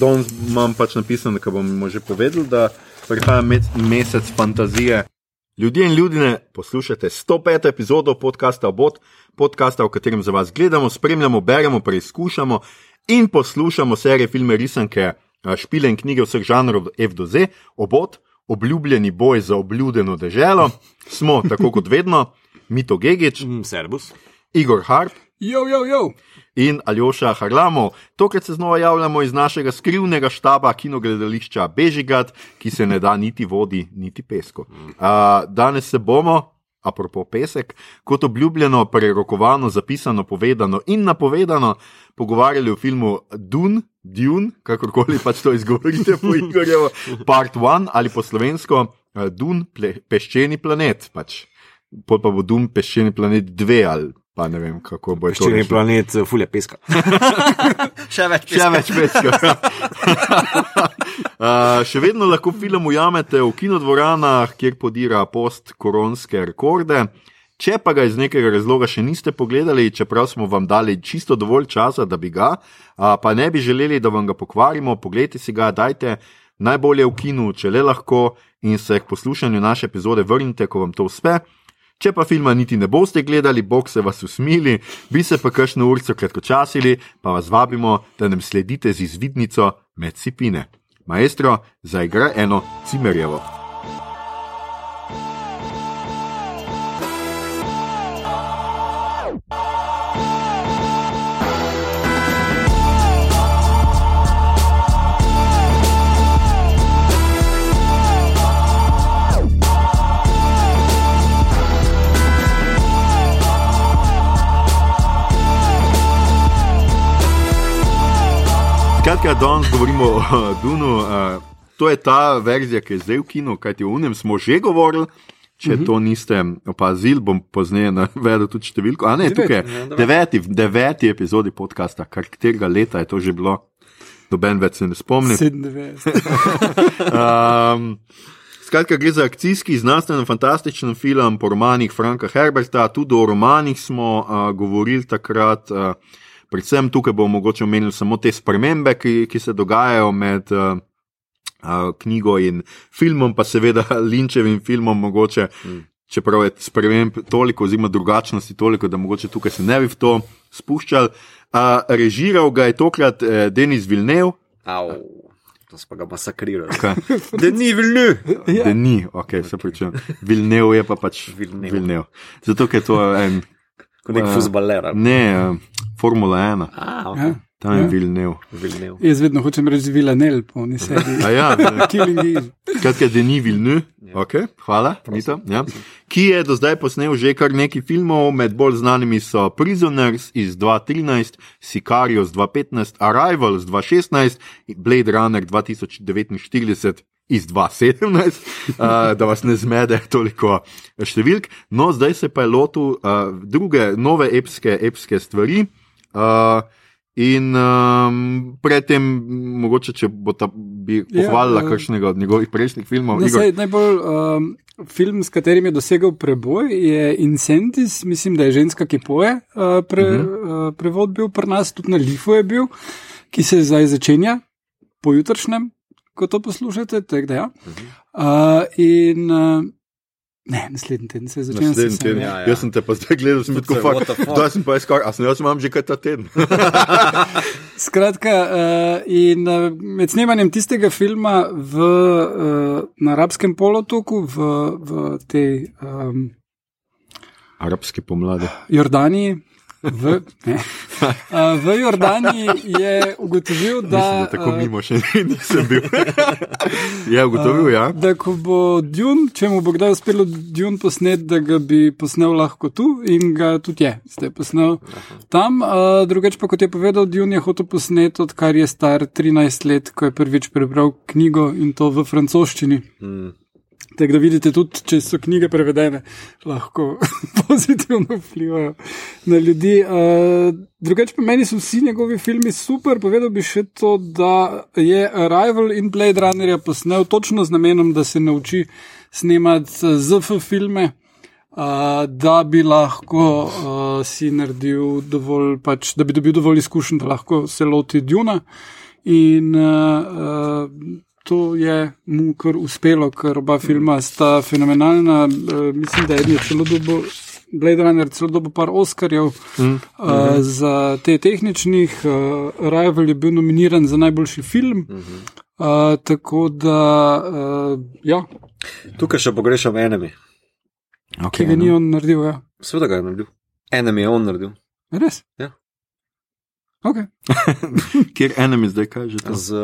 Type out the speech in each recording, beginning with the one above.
danes imam pač napisano, da bomo že povedali, da prihaja mesec fantazije. Ljudje in ljudje, poslušate 105. epizodo podcasta Obot, podcasta, v katerem za vas gledamo, spremljamo, beremo, preizkušamo in poslušamo serije filme risanke, špile in knjige vseh žanrov F do Z, Obot, obljubljeni boj za obljubljeno deželo. Smo, tako kot vedno, Mito Gigič, Mm, Servus. Igor Harp Jo, jo, jo. in Aljoša Harlamov. Tokrat se znova javljamo iz našega skrivnega štaba kinogledališča Bežigat, ki se ne da niti vodi, niti pesko. Uh, danes se bomo, apropo pesek, kot obljubljeno, prerokovano, zapisano, povedano in napovedano, pogovarjali o filmu Dune, Dune, kakorkoli pač to izgovorite po Igorjevo, part one ali po slovensko Dune, ple, peščeni planet. Pač. Pol pa bo Dune, peščeni planet dve ali pa ne vem, kako bo to. Ščirni rešil. planet, eh, fulje peska. Še več. Še več peska. uh, še vedno lahko film ujamete v kinodvoranah, kjer podira post-koronske rekorde. Če pa ga iz nekega razloga še niste pogledali, čeprav smo vam dali čisto dovolj časa, da bi ga, uh, pa ne bi želeli, da vam ga pokvarimo, pogledajte si ga, dajte najbolje v kinu, če le lahko, in se k poslušanju naše epizode vrnite, ko vam to uspe. Če pa filma niti ne boste gledali, bog se vas usmili, bi se pa kakšno urco kratkočasili, pa vas vabimo, da nam sledite z izvidnico med sipine. Maestro, zaigra eno cimerjevo. Skratka, danes govorimo o Dunu. Uh, to je ta verzija, ki je zdaj v kinu, kajti o unem smo že govorili. Če to niste opazili, bom pozneje navedel tudi številko. A ne, Devet, tukaj ja, je dobro. deveti, deveti epizodi podcasta, kar katerega leta je to že bilo, noben več se ne spomni. 97. Um, skratka, gre za akcijski, znanstveno fantastičen film po romanih Franka Herberta. Tudi o romanih smo uh, govorili takrat. Uh, predvsem tukaj bomo mogoče omenili samo te spremembe, ki, ki se dogajajo med uh, uh, knjigo in filmom, pa seveda Linčevim filmom, mogoče. Mm. Čeprav je sprememb toliko, oziroma drugačnosti toliko, da mogoče tukaj se ne bi v to spuščali. Uh, režiral ga je tokrat uh, Denis Vilnev, Au, to smo ga masakrirali. Kaj? Da ni vilnu. Ja. Da ni, ok, se pričujem. Vilnev je pa pač. Vilnev. Zato, ker je to en, Kot nek Eh, fuzbaler. ne, eh, Formula 1, A, Ja. okay. tam je Ja. Vilnev. Vilnev. Jaz vedno hočem reči Villanel, po oni sebi. A ja, ne. Killing Eve. skratka, da ni Vilnev, Ja. ok, hvala, Mito, ja. ki je do zdaj posnel že kar nekaj filmov, med bolj znanimi so Prisoners iz 2013, Sicario z 2015, Arrival z 2016 in Blade Runner 2049. Iz 2017, uh, da vas ne zmede toliko številk. No, zdaj se pa je lotil uh, druge, nove epske, epske stvari. Uh, in um, predtem, mogoče, če bo ta bi Ja, pohvalila eh, kakšnega od njegovih prejšnjih filmov. No, Igor, saj, najbolj um, film, s katerim je dosegel preboj, je Incentis, mislim, da je ženska, ki poje. Uh, pre, uh -huh. uh, prevod bil pri nas, tudi na Lifu je bil, ki se zdaj začenja, pojutrišnjem, ko to poslušate. Tak, da, ja. uh, in uh, ne, naslednji teden se začenja. Naslednji teden. ja, ja. Jaz sem te pa zdaj gledal, sem tako fakt. Da sem pa iskal, a sem jaz imam že kaj ta teden. Skratka, uh, in uh, med snemanjem tistega filma v, uh, na arabskem polotoku, v, v tej um, Arabski pomladi. Jordaniji. V, ne, v Jordaniji je ugotovil, da, Mislim, da tako mimo še nisem bil. je ugotovil, ja. da ko bo Dune, če mu bo kdaj uspelo Dune posnet, da ga bi posnel lahko tu in ga tudi je, zdaj posnel tam. Drugače pa kot je povedal, Dune je hotel posnet, odkar je star 13 let, ko je prvič prebral knjigo in to v francoščini. Mm. Tako da vidite, tudi če so knjige prevedene, lahko pozitivno vplivajo na ljudi. Uh, drugače pa meni so vsi njegovi filmi super. Povedal bi še to, da je Arrival in Blade Runnerja posnel točno z namenom, da se nauči snemati ZF filme. Uh, da bi lahko uh, si naredil dovolj, pač, da bi dobil dovolj izkušenj, da lahko se loti Duna. In uh, uh, to je mu kar uspelo, ker oba filma sta fenomenalna. Uh, mislim, da je celo dobo. Blade Runner celo dobil par Oscarjev mm, uh, uh, za te tehničnih, uh, Rival je bil nominiran za najboljši film. Mm -hmm. uh, tako da, uh, ja, Tukaj še pogrešam enemi. Okay, ki ga ni on naredil. Ja. Sveda ga je naredil. Enemi je on naredil. Res? Ja. Okay. Kjer enem je zdaj kaže? To? Z uh,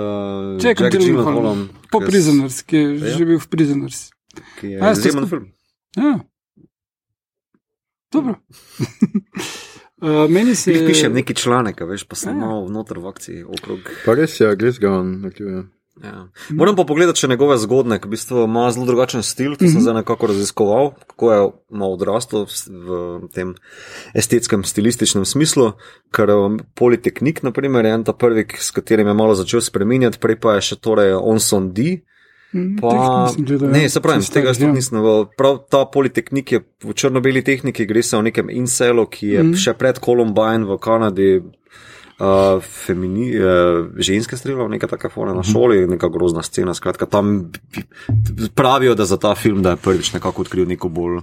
Jack Jack Gyllenhaalom. Gyllenhaalom. Po je- Prisoners, ki je Ja. že bil v Prisoners. Ki je A, ste izjemen skup- film. Ja. Dobro. uh, meni se Jih pišem neki članek, veš, pa sem Ja. malo noter v akciji okrog. Pa res je, gres ga on. naredil, ja. Ja. Moram pa pogledati še njegove zgodne, ki v bistvu ima zelo drugačen stil, ki Mhm. sem zdaj nekako raziskoval, kako je malo odrastel v- tem estetskem, stilističnem smislu, ker um, Politehnik, naprimer, je en ta prvi, s katerim je malo začel spreminjati, prej pa je še torej Onson D. Mm, Pa, gledal, ja. ne, se pravi, tega starih, tudi nisem. Prav ta Politehnik je v črno-beli tehniki, gre se o nekem incelu, ki je Mhm. mm. še pred Columbine v Kanadi. Uh, femini, uh, ženske streljajo, neka taka fora na šoli, neka grozna scena. Skratka, tam pravijo, da za ta film, da je prvič nekako odkril neko bolj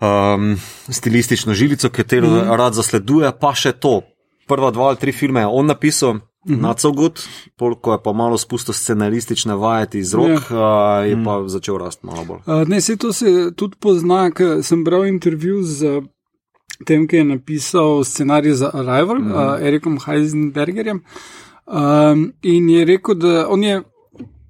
um, stilistično žilico, katero mm. rad zasleduje, pa še to. Prva dva ali tri filme je on napisal, mm -hmm. not so good, pol, ko je pa malo spustil scenaristične vajeti iz rok, yeah. uh, je mm. pa začel rasti malo bolj. Uh, ne, se to se tudi pozna, ker sem bral intervju z uh, tem, ki je napisal scenarij za Arrival, mm uh, Erikom Heisenbergerjem. Um, in je rekel, da on je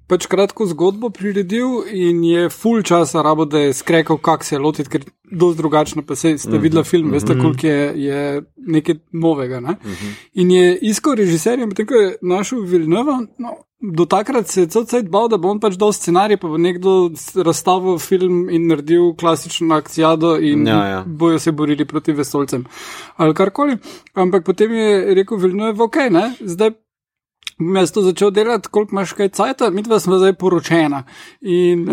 pač kratko zgodbo priredil in je full časa rabo, da je skrekal, kako se je lotiti, ker dosti drugačno, pa se ste videli film, mm -hmm. veste, koliko je, je nekaj novega. Ne? Mm -hmm. In je iskal režiserja, potem ko je našel Vilnova. No, Do takrat se je cel cel bal, da bo on pač dal scenarij, pa bo nekdo razstavil film in naredil klasično akcijado in Ja, ja. bojo se borili proti vesolcem ali karkoli. Ampak potem je rekel Vilnov, ok, ne, zdaj jaz to začel delati, koliko imaš kaj cajta, mi dva smo zdaj poročena. In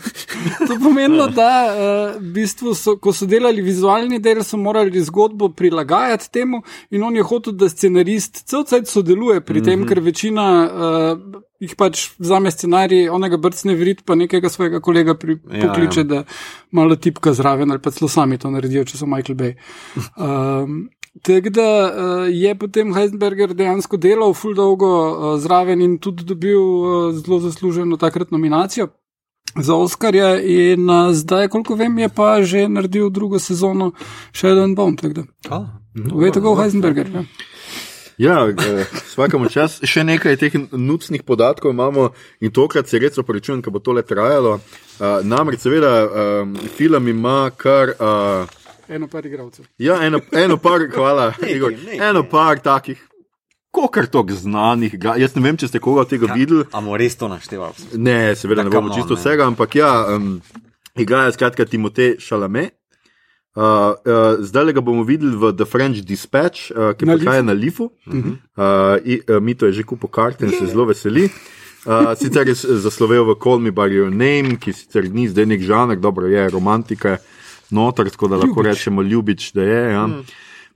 to pomenilo, da uh, v bistvu so, ko so delali vizualni del, so morali zgodbo prilagajati temu in on je hotel, da scenarist cel cel sodeluje pri tem, mm -hmm. ker večina uh, jih pač vzame scenarij, onega brcne vrit, pa nekega svojega kolega pri, Ja, ja, pokliče, ja. da malo tipka zraven ali pa celo sami to naredijo, če so Michael Bay. Um, Tako da uh, je potem Heisenberger dejansko delal ful dolgo uh, zraven in tudi dobil uh, zelo zasluženo takrat nominacijo za Oscarja. In uh, zdaj, koliko vem, je pa že naredil drugo sezono Shadow and Bone. Tako da, Ah, veste, kako Heisenberger. Ja. Ja, vsakemu čas. Še nekaj teh nucnih podatkov imamo in tokrat se res opravičujem, ker bo tole trajalo. Uh, namreč, seveda, um, film ima kar. Uh, Eno par igralcev. ja, eno, eno par, hvala, Igor, nekaj. eno par takih, kokar tok znanih. Jaz ne vem, če ste koga od tega videli. Amo res to našteval. Ne, seveda Ja, ne bomo on, čisto ne. vsega, ampak ja, um, igrajo skratka Timotej Šalame. Uh, uh, zdaj ga bomo videli v The French Dispatch, uh, ki Na prihaja na Lifu. Uh -huh. uh, i, uh, Mito je že kupil karte in se zelo veseli. Uh, sicer je zaslovel v Call Me By Your Name, ki sicer ni zdaj nek žanr, dobro je romantika, noter, tako da lahko Ljubič. rečemo ljubič, da je. Ja. Mm.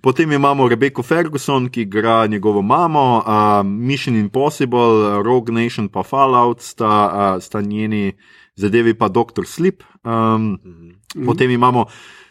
Potem imamo Rebeko Ferguson, ki igra njegovo mamo, uh, Mission Impossible, Rogue Nation pa Fallout sta, uh, sta njeni zadevi, pa Dr. Sleep. Um, mm. Potem imamo,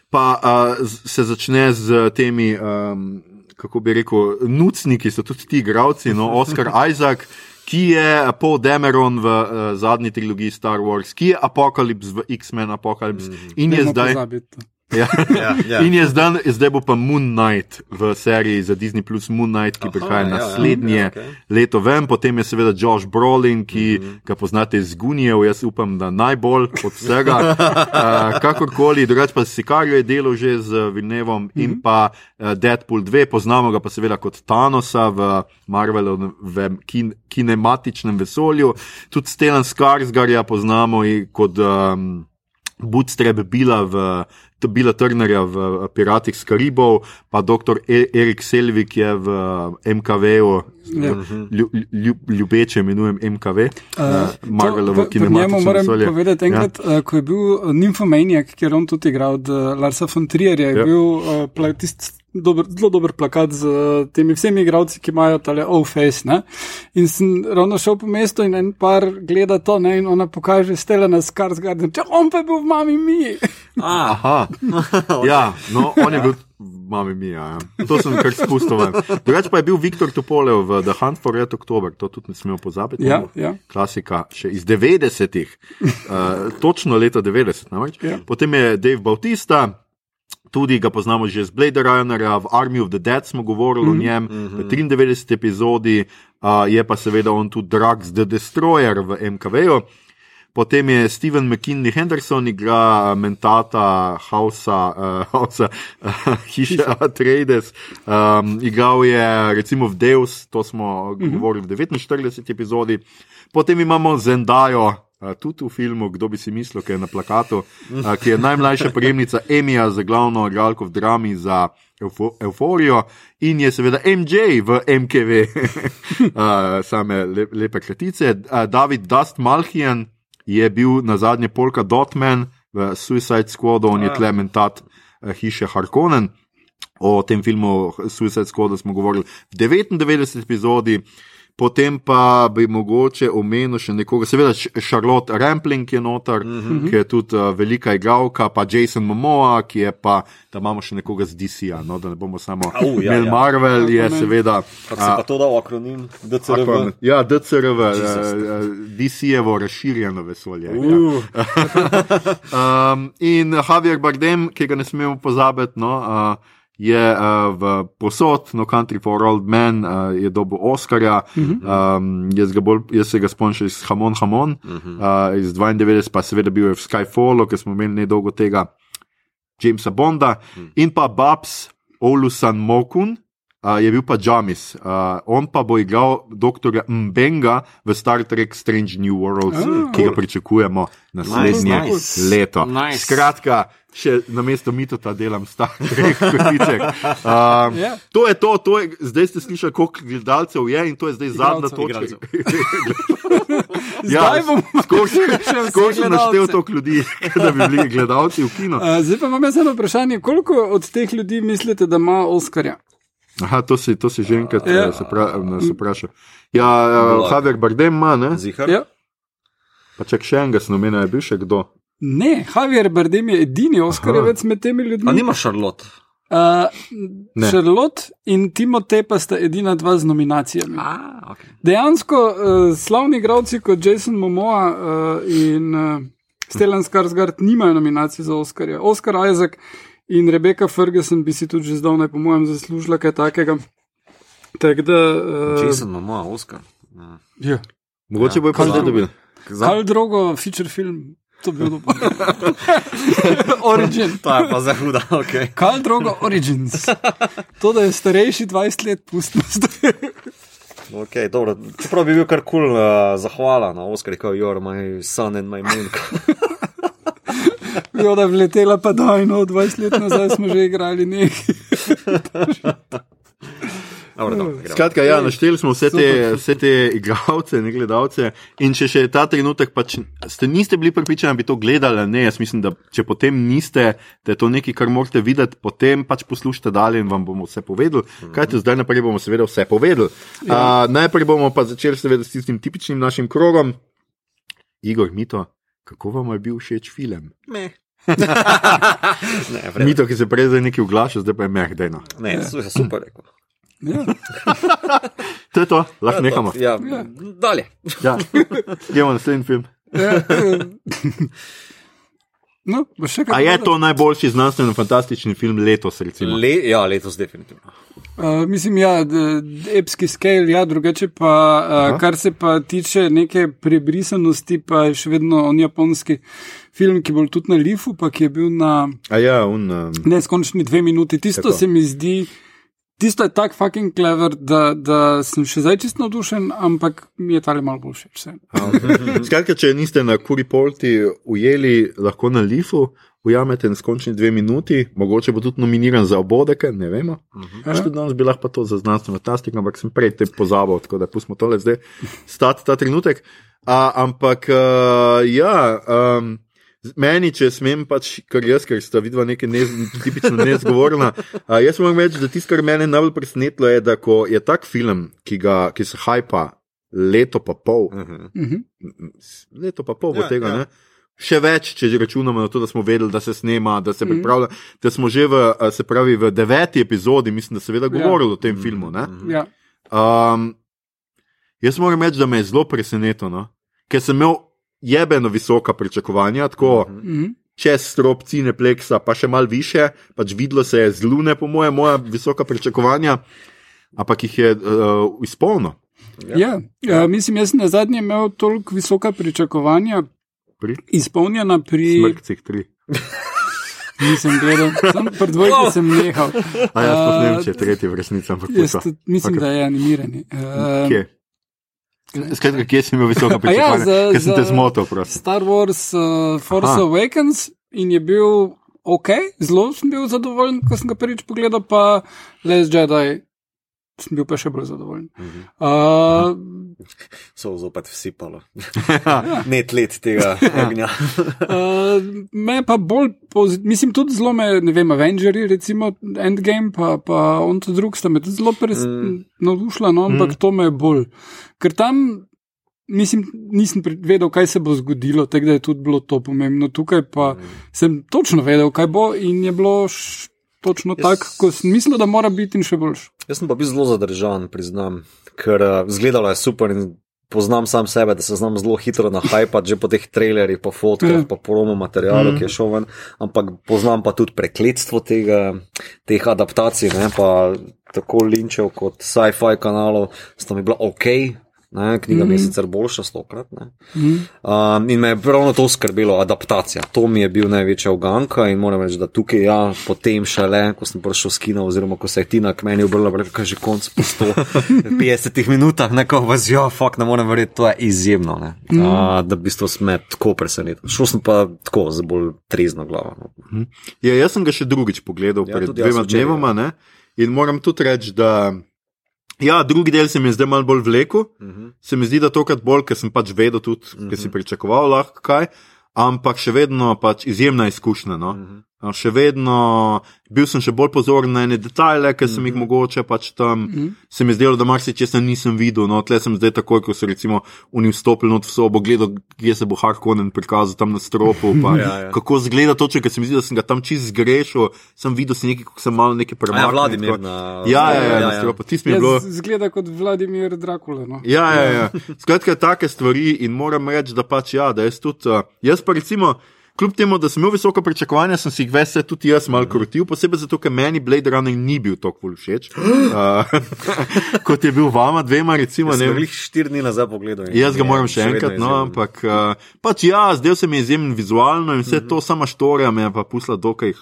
pa uh, se začne z temi, um, kako bi rekel, nucniki, so tudi ti igravci, no, Oscar Isaac. Ki je Paul Dameron v uh, zadnji trilogiji Star Wars, ki je Apokalips v X-Men Apocalypse mm. in je Dajmo zdaj. pozabiti. Ja. Ja, ja. In je zdaj, zdaj bo pa Moon Knight v seriji za Disney Plus Moon Knight, ki Aha, prihaja ja, ja, naslednje ja, okej. leto ven, potem je seveda Josh Brolin, ki mm -hmm. ga poznate iz Gunijev, jaz upam, da najbolj od vsega. uh, kakorkoli, drugače pa Sikario je delal že z Vilnevom mm -hmm. in pa uh, Deadpool 2, poznamo ga pa seveda kot Thanosa v Marvelovem kin kinematičnem vesolju, tudi Stellan Skarsgarja poznamo kot. Um, Bootstrap bila v Bila Turnerja v eh, Piratih z Karibov, pa dr. E Erik Selvik je v eh, MKV-u, Ja. lju, lju, ljubeče imenujem MKV, uh, Marvelovo pri- pri njemu kinematično moram vesolje. povedati, enkrat, ja. ko je bil uh, Nymphomaniac, kjer on tudi igral od uh, Larsa von Trierja, je Ja. ja. bil uh, tisti dober, zelo dober plakat z uh, temi vsemi igravci, ki imajo tale O-face. ne. In sem ravno šel po mestu in en par gleda to ne, in ona pokaže Stelena Skarsgård, če on pa je bil v mami mi. Ah, Aha, ja, no, on je bil, mami mi, ja. to sem kar spustil. ven. Drugače pa je bil Viktor Topolev v The Hunt for Red October, to tudi ne smemo pozabiti. Ja, no. ja. Klasika še iz 90-ih, uh, točno leta 90. Namreč. Ja. Potem je Dave Bautista. Tudi ga poznamo že z Blade Runnerja, v Army of the Dead smo govorili mm -hmm. o njem, v 93. epizodi, uh, je pa seveda on tudi Drugs the Destroyer v MKV-ju. Potem je Steven McKinley Henderson, igra mentata Hausa, uh, Hausa uh, hiše Atreides. Um, igral je recimo v Deus, to smo uh -huh. govorili v 49. epizodi. Potem imamo Zendajo. Tudi v filmu, kdo bi si mislil, ki je na plakatu, uh, ki je najmlajša prejemnica Emija za glavno igralko v drami za eufo Euforijo in je seveda MJ v MKV, uh, same le lepe kratice. Uh, David Dust Malhijan je bil na zadnje polka Dotman v Suicide Squadu, on je tle mentat hiše Harkonnen. O tem filmu Suicide Squad smo govorili v 99 epizodi. Potem pa bi mogoče omenil še nekoga, seveda Charlotte Rampling je noter, mm -hmm. ki je tudi uh, velika igralka, pa Jason Momoa, ki je pa, da imamo še nekoga z DC-ja, no, da ne bomo samo Au, ja, imeli ja. Marvel, je Aquaman. seveda. Kako se pa to dal akronim? DCRV? Aquaman. Ja, DCRV, Jesus. uh, DC-jevo razširjeno vesolje. Ja. Uh, Um, in Javier Bardem, ki ga ne smemo pozabiti, no, uh, je uh, v posod, no Country for Old Men, uh, je dobil Oscarja, um, jaz, ga bolj, jaz se ga spomnim iz Hamon Hamon, uh, iz 92, pa seveda bil je v Skyfallu, ki smo imeli nedolgo tega Jamesa Bonda, in pa Babs Olusan Mokun. Uh, je bil pa Jamis, uh, on pa bo igral dr. Mbenga v Star Trek Strange New Worlds, Ah. ki ga pričakujemo naslednje nice. leto. Nice. Skratka, še na mesto mitota delam Star Trek kotiček. Um, Ja. To je to, to je, zdaj ste slišali, koliko gledalcev je in to je zdaj zadnja točka. Zdaj bomo skozi še vse skozi naštel toliko ljudi, da bi bili gledalci v kinu. Uh, zdaj pa imam jaz eno vprašanje, koliko od teh ljudi mislite, da ima Oscarja? Aha, to si, to si že enkrat Ja. ja. se, pra, nas vprašal. Ja, uh, Javier Bardem ima, ne? Zihar? Ja. Pa čak še enega sem omenil, je bil še kdo. Ne, Javier Bardem je edini Oscarjevec med temi A ljudmi. nima Charlotte? Uh, Ne. Charlotte in Timotej pa sta edina dva z nominacijami. A, ok. Dejansko uh, slavni igralci kot Jason Momoa uh, in uh, Stellan Skarsgård nimajo nominacij za Oscarja. Oscar Isaac in Rebecca Ferguson bi si tudi že zdavnaj, po mojem, zaslužila kaj takega. Tak da, uh, Jason ima Oscar. Ja. ja. Mogoče bo pa Kaj zdaj dobil. Kal drugo, feature film, to bi bilo. Origin. Ta je pa za huda, ok. Kal drugo, Origins. To, da je starejši 20 let, pustimo zdaj. okay dobro. Čeprav bi bil kar kul cool, uh, zahvala na Oscar, kot You're my son and my moon. Jo, da je vletela pa daj, no, 20 let nazaj smo že igrali nekaj. Dobro, dobro, gremo. Skratka, ja, našteli smo vse te, vse te igralce, ne gledalce. In če še ta trenutek pač ste, niste bili pripričani, da bi to gledali, ali ne, jaz mislim, da če potem niste, da je to nekaj, kar morate videti, potem pač poslušajte dalje in vam bomo vse povedali. Kaj te zdaj naprej bomo seveda vse povedali. Uh, najprej bomo pa začeli seveda s tistim tipičnim našim krogom. Igor, Mito, kako vam je bil všeč film? Ne. ne. Mito, ki se prej zdaj nekaj oglaša, zdaj pa je meh, dejno. ne, su- super rekel. Ja. To je to, lahko nehamo. Ja, dalje. Ja. Gremo na naslednji film. Ja, eh, No. A je to najboljši znanstveno-fantastični film letos? Recimo? Le, ja, letos definitivno. Uh, mislim, ja, d- d- epski scale, ja, drugače pa, uh, kar se pa tiče neke prebrisanosti, pa je še vedno on japonski film, ki bo tudi na Lifu, pa ki je bil na A ja, un, um, neskončni dve minuti. Tisto Tako. Tako. se mi zdi, tisto je tako fucking clever, da, da sem še zdaj čisto navdušen, ampak mi je tale malo bolj všeč. vseeno. Skratka, če niste na Kuripolti ujeli, lahko na Lifu ujamete neskončni dve minuti, mogoče bo tudi nominiran za obodeke, ne vemo. Mhm. Še danes bi lahko to za znanstveno fantastiko, ampak sem prej te pozabil, tako da pustimo tole zdaj stati ta trenutek. A, ampak uh, ja. Um, Meni, če smem, pač, kar jaz, ker sta vidva nekaj ne, tipično nezgovorna. Uh, jaz moram reči, da tisto, kar mene najbolj presenetilo, je, da ko je tak film, ki, ga, ki se hajpa leto pa pol, Mhm. Mhm. leto pa pol bo Ja, tega, ja. ne? Še več, če že računamo na to, da smo vedeli, da se snema, da se Mhm. pripravlja, da smo že v, se pravi, v deveti epizodi, mislim, da se seveda Ja. govorili o tem filmu. Ne? Mhm. Ja. Um, jaz moram reči, da me je zelo presenetilo, no? ker sem imel jebeno visoka pričakovanja, tako Mhm. Mhm. čez strop Cinepleksa, pa še mal više, pač videlo se je z lune, po mojem, moja visoka pričakovanja, ampak jih je uh, izpolnilo. Ja, ja, mislim, jaz sem na zadnje imel toliko visoka pričakovanja, Pri izpolnjena pri. smrtcih tri. Nisem gledal, sem pri dvojki sem nehal. A jaz pa ne vem, Uh, če je tretji v resnici, ampak Jaz pusto. tudi mislim, okay. da je animirani. Uh, Kje? Skratka, kje si imel visoka ja, pričakovanja? za- Ker sem te zmotil, prosim. Star Wars uh, Force. Aha. Awakens in je bil ok, zelo sem bil zadovoljen, ko sem ga prvič pogledal, pa Les Jedi sem bil pa še bolj zadovoljen. Mhm. Uh, So zopet vsipalo. Net let tega ognja. Uh, me pa bolj, mislim, tudi zelo me, ne vem, Avengers, recimo Endgame, pa, pa on to drug, sta me tudi zelo Mm. navdušila, no, ampak mm. to me je bolj. Ker tam, mislim, nisem vedel, kaj se bo zgodilo, tako da je tudi bilo to pomembno. Tukaj pa mm. sem točno vedel, kaj bo in je bilo točno Jaz- tako, kot sem mislil, da mora biti in še boljš. Jaz sem pa bil zelo zadržan, priznam, ker uh, zgledalo je super in poznam sam sebe, da se znam zelo hitro nahajpati, že po teh trailerjih, po fotkah, Ja. po promo materialu, Mhm. ki je šel ven, ampak poznam pa tudi prekletstvo tega, teh adaptacij, ne, pa tako linčev kot sci-fi kanalov, sta mi bila ok. Ne, knjiga mm -hmm. mi je Mhm. sicer boljša, stokrat. Ne. Mm. Um, in me je ravno to skrbelo, adaptacija. To mi je bil največja uganka in moram reči, da tukaj, ja, potem šele, ko sem prišel s kino, oziroma ko se je Tina k meni obrnila, rekel, kaj že konc po 150 minutah, neko vas, ja, fakt, ne morem verjeti, to je izjemno. Ne. Uh, da v bistvu sme tako presenetil. Šel sem pa tako, z bolj trezno glavo. No. Ja, jaz sem ga še drugič pogledal, Ja, ja, pred dvema dnevoma. ne. In moram tudi reči, da ja, drugi del se mi je zdaj malo bolj vlekel. Uh -huh. Se mi zdi, da tokrat bolj, ker sem pač vedel tudi, mm -hmm. ker si pričakoval lahko kaj, ampak še vedno pač izjemna izkušnja. No? Uh -huh. Še vedno bil sem še bolj pozoren na ene detajle, ker sem jih Mhm. mogoče pač tam. Mhm. Se mi je zdelo, da marsikaj nisem videl. No, tle sem zdaj takoj, ko so recimo oni vstopili not v sobo, gledal, kje se bo Harkonnen prikazal tam na stropu. Pa, Ja, ja. Kako zgleda točno, ker se mi zdi, da sem ga tam čist zgrešil, sem videl si nekaj, ko sem malo nekaj A Ja. Vladimir tako- na. Ja, ja, ja, na stropu. Mi je Ja, bilo. zgleda kot Vladimir Drakula. No. Ja, ja, ja. Skratka, take stvari in moram reči, da pač ja, da jaz tudi. Uh, jaz pa recimo, kljub temu, da sem imel visoka pričakovanja, sem si jih vse tudi jaz malo krutil, posebej zato, ker meni Blade Runner ni bil tako všeč, uh, kot je bil vama dvema, recimo. Jaz Ne, vem. štiri dni nazaj pogledal. Jaz ga je moram še vedno enkrat, no, ampak uh, pač ja, zdaj se mi je izjemen vizualno in vse to, sama štorija me je pa pusla dokaj.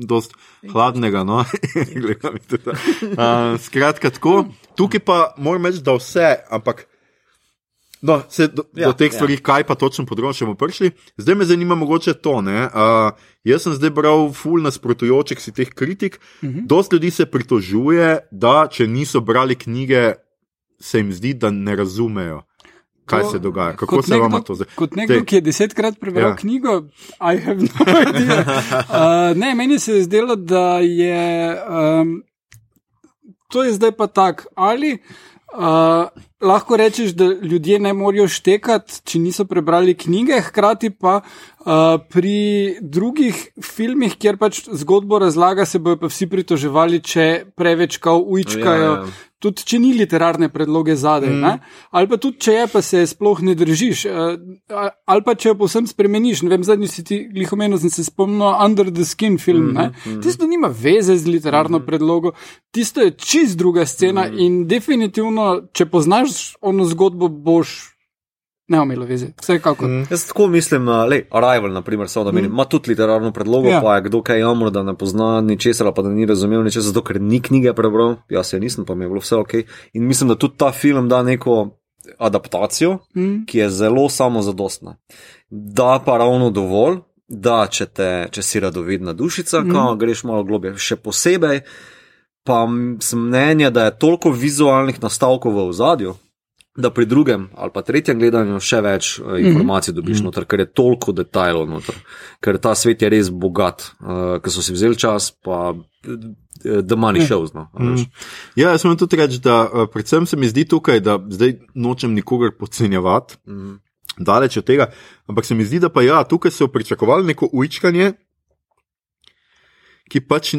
Dost hladnega, no, Gleda mi tudi, uh, skratka, tako. Tukaj pa moram reči, da vse, ampak no, se do, ja, do teh ja. stvari, ja. kaj pa točno področje bomo prišli. Zdaj me zanima mogoče to. Ne, uh, jaz sem zdaj bral ful nasprotujočih si teh kritik. Uh Mhm. -huh. Dost ljudi se pritožuje, da če niso brali knjige, se jim zdi, da ne razumejo, kaj To- se dogaja. Kako se nekdo- vama to zdaj? Kot nekdo, Dej. ki je desetkrat prebral Ja. knjigo, I have no idea. Uh, ne, meni se je zdelo, da je. Um, to je zdaj pa tako. Ali uh, lahko rečeš, da ljudje ne morejo štekati, če niso prebrali knjige, hkrati pa uh, pri drugih filmih, kjer pač zgodbo razlaga, se bojo pa vsi pritoževali, če preveč kao ujčkajo. Ja, ja. Tudi če ni literarne predloge zadaj, mm. ali pa tudi če je, pa se sploh ne držiš, eh, ali pa če jo povsem spremeniš. Ne vem, zadnji si ti lihomenil, sem se spomnil Under the Skin film. Mm -hmm. Tisto nima veze z literarno mm -hmm. predlogo, tisto je čist druga scena mm -hmm. in definitivno, če poznaš ono zgodbo, boš ne imel veze. Vsekakor. Mm. Jaz tako mislim, uh, le, Arrival, naprimer, samo da menim, ima tudi literarno predlogo, Ja. ja. pa je kdo kaj jamro, da ne pozna ničesar, pa da ni razumel ničesar, zato ker ni knjige prebral, jaz je nisem, pa mi je bilo vse ok. In mislim, da tudi ta film da neko adaptacijo, Mm. ki je zelo samozadostna. Da pa ravno dovolj, da če, te, če si radovedna dušica, mm. ko greš malo globje, še posebej, pa sem mnenja, da je toliko vizualnih nastavkov v ozadju. Da pri drugem ali pa tretjem gledanju še več uh, informacij dobiš noter, ker je toliko detajlov noter, ker ta svet je res bogat, uh, ker so si vzeli čas, pa uh, the money shows. No, a veš. Ja, jaz moram tudi reči, da uh, predvsem se mi zdi tukaj, da zdaj nočem nikogar podcenjevati, Mhm. daleč od tega, ampak se mi zdi, da pa ja, tukaj so pričakovali neko ujčkanje, ki pač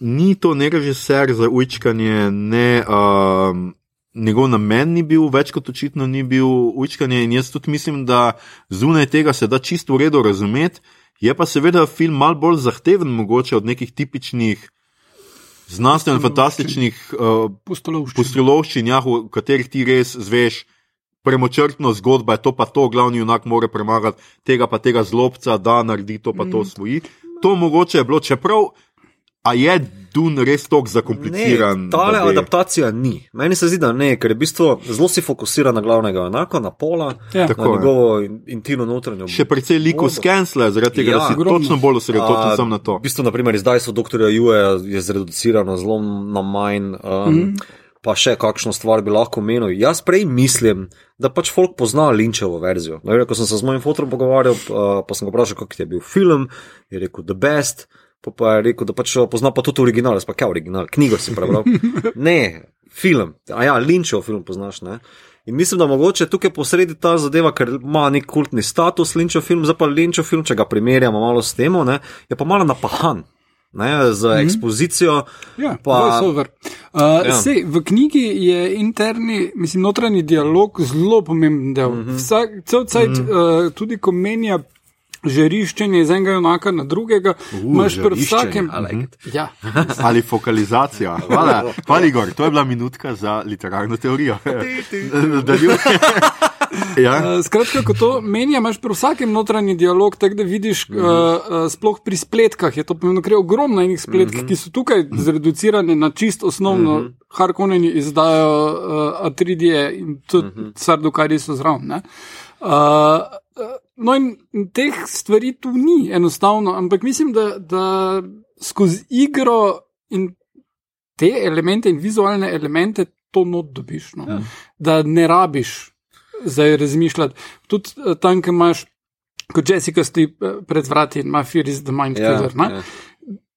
ni to ne režiser za ujčkanje, ne. Um, Njegov namen ni bil, več kot očitno ni bil učkanje, in jaz tudi mislim, da zunaj tega se da čisto v redu razumeti. Je pa seveda film mal bolj zahteven, mogoče od nekih tipičnih znanstveno-fantastičnih uh, Pustolovščina. pustolovščin, ja, v katerih ti res zveš premočrtno zgodbo, je to pa to, glavni junak mora premagati tega pa tega zlobca, da naredi to pa to svoji. To mogoče je bilo, čeprav a je Dun res tako zakompliciran. Ne, tale da adaptacija ni. Meni se zdi, da ne, ker je v bistvu zelo si fokusira na glavnega enako, na pola, Ja. Tako na je. njegovo in- intimno notranjo. Še precej likov Vodo. skensle, zaradi tega, Ja. da si Ogromno. točno bolj osredotočen sam na to. V bistvu, naprimer, zdaj so doktorja Jueja je zreducirano zelo na manj. Um, mm. Pa še kakšno stvar bi lahko menil. Jaz prej mislim, da pač folk pozna Linčevo verzijo. No, ko sem se z mojim fotom pogovarjal, pa, sem ga vprašal, kako je bil film, je rekel The Best, pa, pa je rekel, da pač pozna pa tudi original. Pa kaj original, knjigo si prebral. ne, film. A ja, Linčev film poznaš, ne. In mislim, da mogoče tukaj posredi ta zadeva, ker ima nek kultni status Linčev film, zdaj pa Linčev film, če ga primerjamo malo s tem, je pa malo napahan. Ne, z mm -hmm. ekspozicijo. Ja, Pa-. Uh, ja. sej, v knjigi je interni, mislim, notranji dialog zelo pomemben del. Mm -hmm. Vsak, cel cajt, mm -hmm. uh, tudi ko menja žariščenje iz enega junaka na drugega, imaš pri žariščenje, vsakem. I like it. Ja, Ali fokalizacija. Hvala, hvala Igor, to je bila minutka za literarno teorijo. Nadaljuj. ja. Uh, skratka, ko to menja, imaš pri vsakem notranji dialog, tako da vidiš, mm -hmm. uh, sploh pri spletkah je to pomembno, ker je ogromno enih spletk, mm -hmm. ki so tukaj zreducirane na čist osnovno, mm -hmm. Harkoneni izdajo uh, A3D in tudi mm -hmm. sardo, kar so zraven. uh, no, in teh stvari tu ni enostavno, ampak mislim, da, da skozi igro in te elemente in vizualne elemente to not dobiš. No? Ja. Da ne rabiš zdaj razmišljati. Tudi eh, tam, ki imaš, kot Jessica stoji eh, pred vrati in ima Fear is the Mind Ja, Killer. Ja, ja.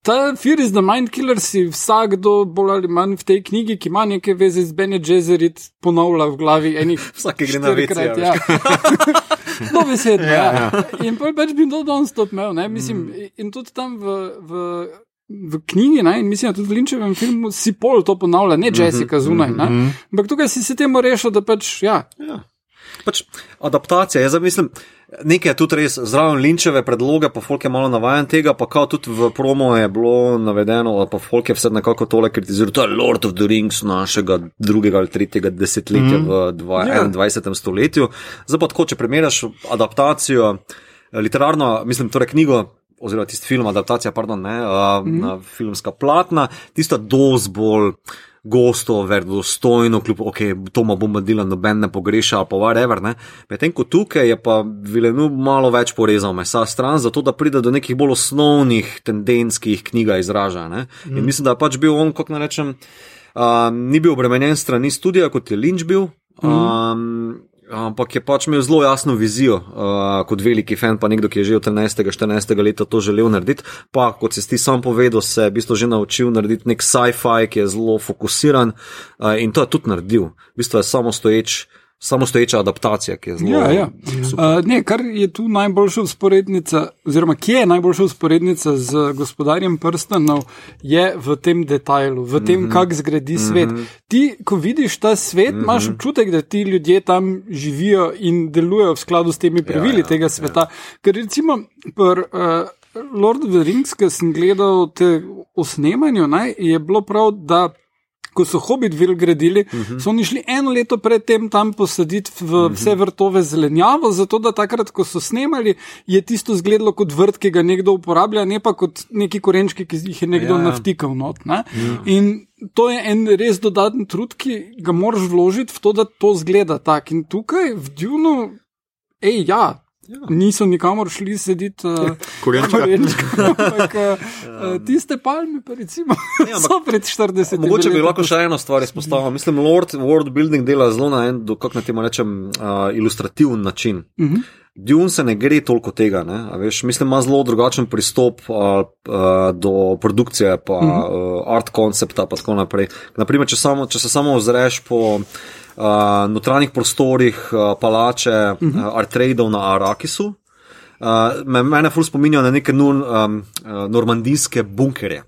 Ta Fear is the Mind Killer si vsakdo, bolj ali manj v tej knjigi, ki ima neke veze z Bene Gesserit, ponavlja v glavi enih. Vsake gre na a Ja. No, besedno. Ja. In pa pač bi to non-stop imel. Ne? Mislim, Mm. in tudi tam v. v V knjigi, ne, in mislim, da tudi v Linčevem filmu si pol to ponavlja, Mhm, ne Jessica zunaj. Ne? Ampak tukaj si se temu rešil, da pač, ja, Ja. Pač adaptacija, jaz mislim, nekaj je tudi res zraven linčeve predloge, pa folk je malo navajen tega, pa kao tudi v promo je bilo navedeno, pa folk je vse nekako tole kritiziral, to je Lord of the Rings našega drugega ali tretjega desetletja mm. v dva, Ja. 21. stoletju. Zdaj pa tako, če primerjaš adaptacijo, eh, literarno, mislim, torej knjigo. Oziroma, tisti film, adaptacija, pardon, ne, uh, mm. na filmska platna, tista doz bolj gosto, verodostojno, kljub okay, Toma Bombadila noben ne pogreša ali pa whatever. ne. Medtem ko tukaj je pa Vilenu malo več porezal mesa stran, zato da pride do nekih bolj osnovnih tendenc, ki jih knjiga izraža. Ne. In mislim, da je pač bil on, kako naj rečem, uh, ni bil obremenjen strani studija, kot je Lynch bil. Um, Ampak je pač imel zelo jasno vizijo, uh, kot veliki fan, pa nekdo, ki je že od 13-14 leta to želel narediti. Pa, kot si ti sam povedal, se je v bistvu že naučil narediti nek sci-fi, ki je zelo fokusiran uh, in to je tudi naredil. V bistvu je samostoječ, samostoječa adaptacija, ki je zelo. Ja, ja. Uh, ne, kar je tu najboljša usporednica, oziroma kje je najboljša usporednica z gospodarjem prstanov, je v tem detajlu, v tem, mm -hmm. kako zgradi svet. Mm -hmm. Ti, ko vidiš ta svet, mm -hmm. imaš občutek, da ti ljudje tam živijo in delujejo v skladu s temi pravili ja, ja, tega sveta. Ja. Ker recimo, pr, uh, Lord of the Rings, ki sem gledal te o snemanju, ne, je bilo prav, da ko so Hobbitville gradili, uh -huh. so oni šli eno leto predtem tam posaditi v uh -huh. vse vrtove zelenjavo, zato da takrat, ko so snemali, je tisto izgledalo kot vrt, ki ga nekdo uporablja, ne pa kot neki korenčki, ki jih je nekdo Ja, ja, ja. navtikal not. Ne? In to je en res dodaten trud, ki ga moraš vložiti v to, da to zgleda tako. In tukaj v Dunu, hej, ja. Niso nikamor šli sedeti uh, Korenčka. ampak uh, tiste palme, pa recimo, Ne, ampak- so pred 40 leti. Mogoče bi lahko še eno stvar izpostavil. Mislim, Lord World Building dela zelo na en, do, kako naj temu rečem, uh, ilustrativen način. Uh Mhm. -huh. Dune se ne gre toliko tega, ne? a veš, mislim, ima zelo drugačen pristop uh, uh, do produkcije, pa uh -huh. uh, art koncepta, pa tako naprej. Naprimer, če, samo, če se samo ozreš po uh, notranjih prostorih uh, palače uh -huh. uh, Artreidov na Arakisu, uh, me, mene ful spominjajo na neke nur, um, uh, normandijske bunkerje.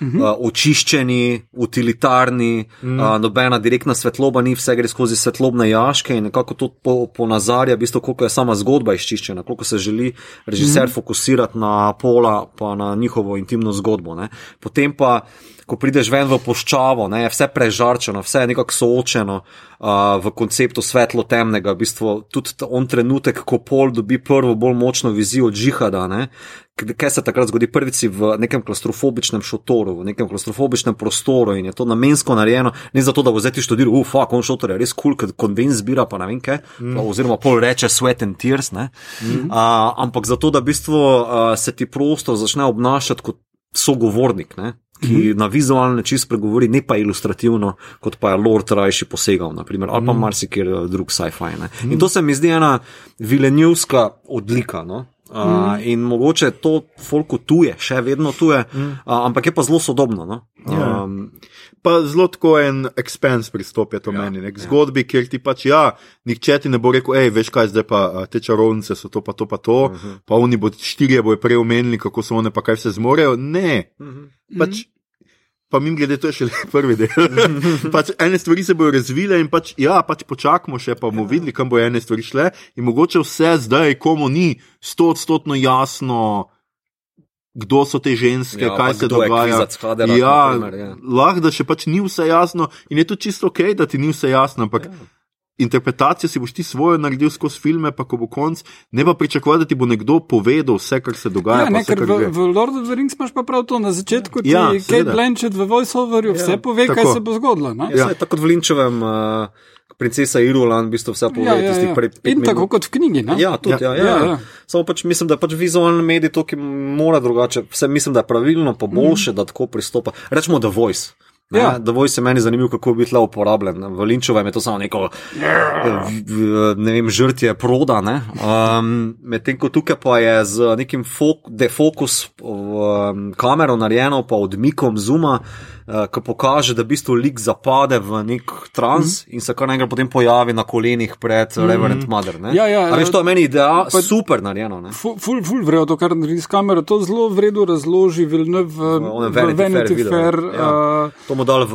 Uh, očiščeni, utilitarni, mm. uh, nobena direktna svetloba ni, vse gre skozi svetlobne jaške in nekako to po, ponazarja, v bistvu, koliko je sama zgodba izčiščena, koliko se želi režiser mm. fokusirati na pola, pa na njihovo intimno zgodbo. Ne. Potem pa, ko prideš ven v poščavo, ne, je vse prežarčeno, vse je nekako soočeno uh, v konceptu svetlo-temnega. V bistvu, tudi on trenutek, ko pol dobi prvo bolj močno vizijo od žihada. Ne, Kaj se takrat zgodi? Prvič si v nekem klaustrofobičnem šotoru, v nekem klaustrofobičnem prostoru in je to namensko narejeno, ne zato, da bo zdaj ti študiral, uf, fuck, on šotor je res kul, cool, ker konven zbira, pa ne vem kaj, mm. oziroma pol reče sweat and tears, ne, mm. uh, ampak zato, da v bistvu uh, se ti prostor začne obnašati kot sogovornik, ne, ki mm -hmm. na vizualni način spregovori, ne pa ilustrativno, kot pa je Lord Rajši posegal, naprimer, ali pa marsikjer eh, drug sci-fi. Ne. In to se mi zdi ena vilenjivska odlika. No? Uh, mm. In mogoče to folku tuje, še vedno tuje, mm. uh, ampak je pa zelo sodobno. No? Ja. Um, Pa zelo tako en expense pristop je to ja, meni, nek zgodbi, kjer ti pač, ja, nihče ti ne bo rekel, hej, veš kaj, zdaj pa te čarovnice so to, pa to, pa to, uh -huh. pa oni bodo štirje bojo prej omenili, kako so one, pa kaj vse zmorejo. Ne, uh -huh. pač. Pa mi glede, to je še le prvi del. pač ene stvari se bodo razvile in pač, ja, pač počakamo še, pa bomo videli, kam bo ene stvari šle. In mogoče vse zdaj, komu ni stotstotno jasno, kdo so te ženske, Ja, kaj se dogaja. Haderach, ja, ja. lahko da še pač ni vse jasno in je to čisto ok, da ti ni vse jasno, ampak ja. Interpretacijo si boš ti svojo naredil skozi filme, pa ko bo konc, ne pa pričakovati, da ti bo nekdo povedal vse, kar se dogaja. Ja, pa ne, vse, ker kar v, v Lord of the Rings imaš pa prav to na začetku, ti Ja, ja, Kate. Blanchett v voiceoverju vse pove, kaj Tako. se bo zgodilo. ne? ja. Tako kot v Linčevem, uh, princesa Irulan, v bistvu vse pove, Ja, ja, tistih ja. pred In tako kot v knjigi. ne? Ja, tudi, ja, Ja. ja, ja, Ja, ja. ja. Samo pač mislim, da pač vizualni medij to, ki mora drugače, vse mislim, da je pravilno, pa boljše, mm. da tako pristopa. Rečemo The Voice. Ne, Ja. The Voice je meni zanimiv, kako bi tle uporabljen. V Linčovem je to samo neko ne vem, žrtje proda. ne. Um, Medtem ko tukaj pa je z nekim fok, defokus um, kamero narejeno, pa odmikom zuma, uh, ki pokaže, da v bistvu lik zapade v nek trans mm. in se kar naenkrat potem pojavi na kolenih pred mm. Reverend Mother. ne. Ja, ja, A veš, to je meni ideal, pa- super narejeno. Ne? Ful, ful, ful vredo to, kar naredi s kamero, to zelo vredo razloži Villeneuve v, Vanity Fair Vanity videu, Fair. ja. Uh, To bomo dali v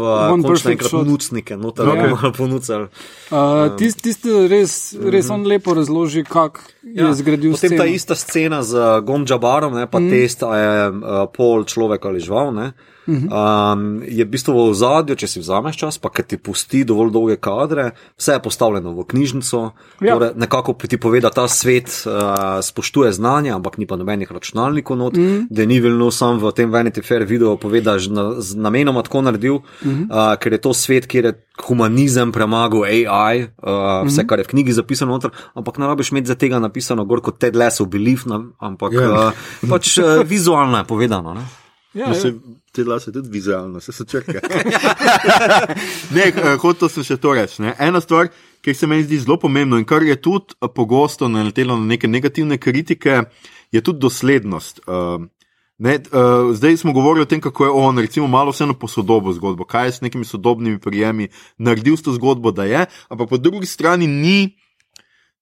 enkrat nucnike, noter bomo malo ponucali. uh, Tisti tist res, res on lepo razloži, kako je zgradil Mhm. Ja. Potem sceno. ta ista scena z Gomdžabarom, ne, pa mm. test, a je uh, pol človek ali žival. Ne, um, je v bistvu v ozadju, če si vzameš čas, pa ker ti pusti dovolj dolge kadre, vse je postavljeno v knjižnico. Ja. Torej, nekako ti pove, da ta svet uh, spoštuje znanje, ampak ni pa nobenih računalnikov not, mm. da ni vilno sam v tem Vanity Fair video povedal, da je na, z namenoma tako naredil, mm -hmm. uh, ker je to svet, kjer je humanizem premagal AI, uh, vse, kar je v knjigi zapisano, noter, ampak ne rabiš imeti za tega napisano gor kot Ted Lasso belief, ne, ampak Ja. yeah. uh, pač uh, vizualno je povedano. Ne. Ja, No, ja. se, te lase tudi vizualno, se so črke. ne, eh, hotel sem še to reči. Ne. Ena stvar, ki se meni zdi zelo pomembna in kar je tudi eh, pogosto naletelo na neke negativne kritike, je tudi doslednost. Uh, Ne, uh, zdaj smo govorili o tem, kako je on, recimo, malo vseeno posodobil zgodbo, kaj je s nekimi sodobnimi prijemi naredil s to zgodbo, da je, ampak po drugi strani ni,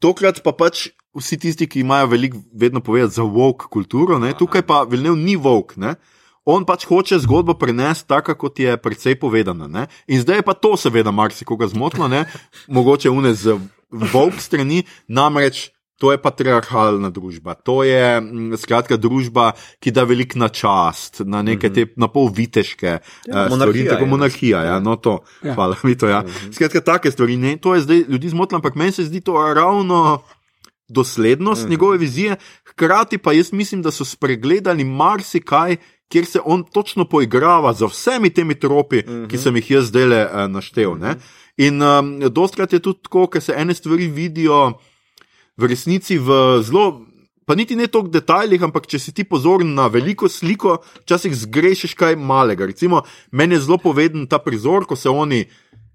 tokrat pa pač vsi tisti, ki imajo veliko vedno povedati za woke kulturo, ne, tukaj pa Vilnev ni woke. Ne. On pač hoče zgodbo prenesti tako, kot je precej povedana. Ne? In zdaj je pa to, seveda, marsikoga zmotilo, ne? mogoče une z volk strani, namreč. To je patriarhalna družba, to je mm, skratka družba, ki da velik na čast, na neke te na pol viteške ja, stvari, monarhija tako je, monarhija. Ja, no, to, Ja. hvala mi to. Ja. Skratka, take stvari. Ne, to je zdaj ljudi zmotilo, ampak meni se zdi to ravno doslednost njegove vizije, hkrati pa jaz mislim, da so spregledali marsikaj, kjer se on točno poigrava z vsemi temi tropi, uh -huh. ki sem jih jaz zdaj le uh, naštel. Ne? In um, dostkrat je tudi tako, ker se ene stvari vidijo. v resnici v zelo. Pa niti ne toliko detajlih, ampak če si ti pozoren na veliko sliko, včasih zgrešiš kaj malega. Recimo, meni je zelo poveden ta prizor, ko se oni,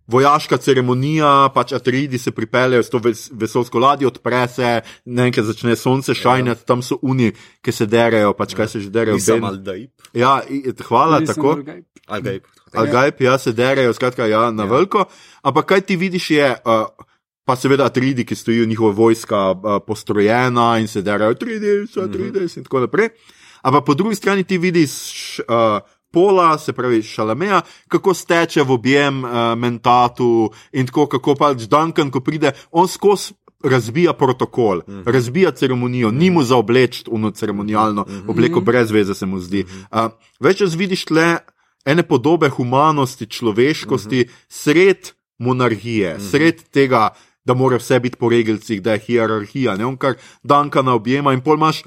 vojaška ceremonija, pač atridi se pripeljejo s to ves, vesolsko ladjo, odpre se, nekaj začne sonce šajnati, tam so uni, ki se derajo, pač kaj se že derajo. Nisem Ben- Aldaib. Ja, hvala, Nisem tako. orgaj. Aldaib. Algajp, ja, se derajo, skratka, ja, na ja. veliko. Ampak kaj ti vidiš, je, uh, pa seveda atridi, ki stojijo njihova vojska uh, postrojena in se derajo 3D, so 3D in tako naprej. Ampak po drugi strani ti vidiš uh, pola, se pravi šalameja, kako steče v objem uh, mentatu in tako, kako pač Duncan, ko pride, on skozi. Razbija protokol, uh -huh. razbija ceremonijo, ni mu za obleč uno ceremonijalno uh -huh. obleko, brez veze se mu zdi. Uh, več čas vidiš tle ene podobe humanosti, človeškosti, uh -huh. sred monarhije, uh -huh. sred tega, da mora vse biti po regelcih, da je hierarhija, ne on kar Dankana objema in pol imaš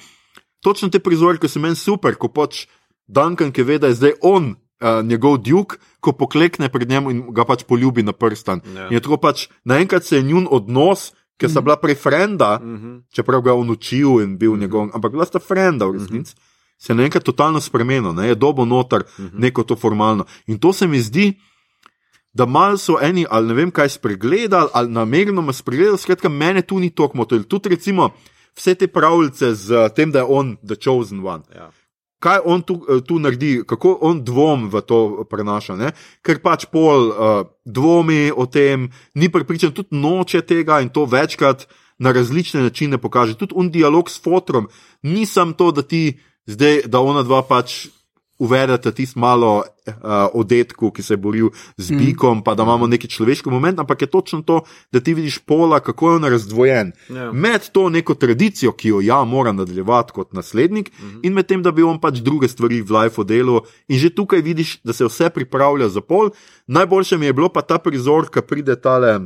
točno te prizore, ki so meni super, ko pač Duncan, ki ve, da je zdaj on. Uh, njegov djuk, ko poklekne pred njim in ga pač poljubi na prstan. Ja. In je tako pač naenkrat se je njun odnos, ki sta bila prej frenda, Mhm. čeprav ga je on učil in bil njegov, ampak bila sta frenda v resnici, se je naenkrat totalno spremenil, ne? je dobo noter neko to formalno. In to se mi zdi, da mal so eni, ali ne vem kaj spregledali, ali namerno me spregledali, skratka, mene tu ni toliko motil. Tudi recimo vse te pravljice z tem, da je on the chosen one. Ja. Kaj on tu, eh, tu naredi, kako on dvom v to prenaša, ne? ker pač pol uh, dvomi o tem, ni pripričan, tudi noče tega in to večkrat na različne načine pokaže. Tudi un dialog s fotrom, nisem to, da ti zdaj, da ona dva pač uvedete tisto malo uh, odetku, ki se je boril z bikom, mm. pa da imamo neki človeški moment, ampak je točno to, da ti vidiš pola, kako je on razdvojen. Ja. Med to neko tradicijo, ki jo ja mora nadaljevati kot naslednik, mm -hmm. in med tem, da bi on pač druge stvari v lifeu delal. In že tukaj vidiš, da se vse pripravlja za pol. Najboljše mi je bilo pa ta prizor, ki pride tale,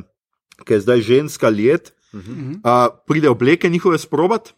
ki je zdaj ženska let, mm -hmm. uh, pride obleke njihove sprobat.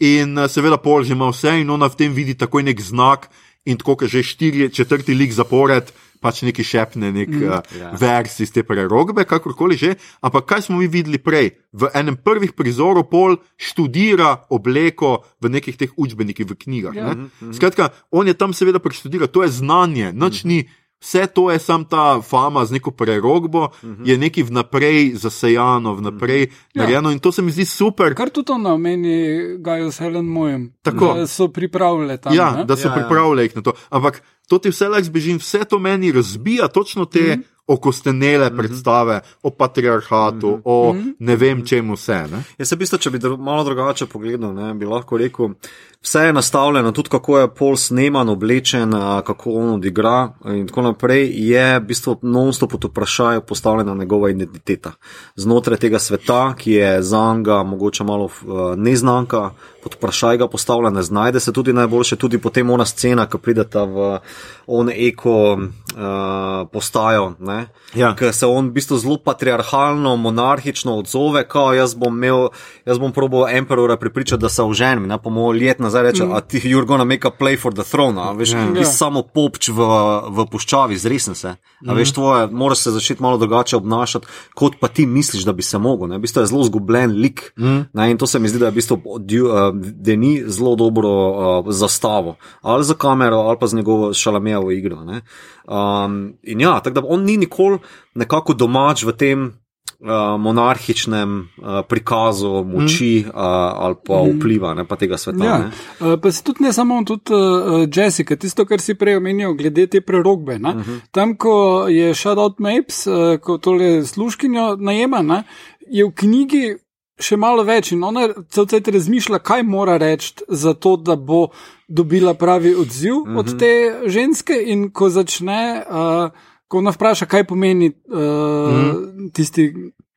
In uh, seveda pol že ima vse, in ona v tem vidi takoj nek znak, in tako, ker že štiri, četrti lik zapored, pač neki šepne, nek mm, uh, ja. vers iz te prerogbe, kakorkoli že. Ampak kaj smo mi videli prej? V enem prvih prizorov pol študira obleko v nekih teh učbenikih, v knjigah. Ja. Ja. Skratka, on je tam seveda preštudiral, to je znanje, nič ni. Vse to je sam ta fama z neko prerogbo, uh -huh. je nekaj vnaprej zasejano, vnaprej uh -huh. Ja. narejeno in to se mi zdi super. Kar tudi to nameni Gajo s Helen Mojem. Tako. Da so pripravljali tam. Ja, ne? da so Ja, ja, ja. pripravljeni na to. Ampak to ti vse lahko zbežim, vse to meni razbija točno te mm -hmm. okostenele predstave o patriarhatu, mm -hmm. o ne vem čemu vse. Ne? Jaz se v bistvu, če bi malo drugače pogledal, ne, bi lahko rekel, vse je nastavljeno, tudi kako je pol sneman, oblečen, kako on odigra in tako naprej, je v bistvu non-stop pod vprašanje postavljena njegova identiteta. Znotraj tega sveta, ki je za njega mogoče malo uh, neznanka, pod vprašaj ga postavlja, ne znajde se tudi najboljše, tudi potem ona scena, ki prideta v on eko uh, postajo, ne, Ja. ker se on v bistvu zelo patriarhalno, monarhično odzove, kao jaz bom imel, jaz bom probal emperora pripričati, da se oženim, pa mu let nazaj reče, mm. a ti you're gonna make a play for the throne, a veš, Ja. ti si samo popč v, v puščavi, zresni se, a veš tvoje, moraš se začeti malo drugače obnašati, kot pa ti misliš, da bi se mogel, ne, v bistvu je zelo zgubljen lik, mm. ne, in to se mi zdi, da je v bistvu, Dju- uh, da ni zelo dobro uh, zastavo, ali za kamero, ali pa z njegovo šalamejevo igro, ne. Um, in ja, tako da on ni nikoli nekako domač v tem uh, monarhičnem uh, prikazu moči uh, ali pa vpliva ne, pa tega sveta. Ja, ne. uh, pa se tudi ne samo tudi uh, Jessica, tisto, kar si prej omenil, glede te prerogbe. Uh -huh. Tam, ko je Shoutout Mapes, uh, ko tole sluškinjo najema, ne, je v knjigi še malo več in ona cel cel razmišlja, kaj mora reči, zato da bo dobila pravi odziv uh -huh. od te ženske, in ko začne. Uh, Ko ona vpraša, kaj pomeni uh, mm. tisti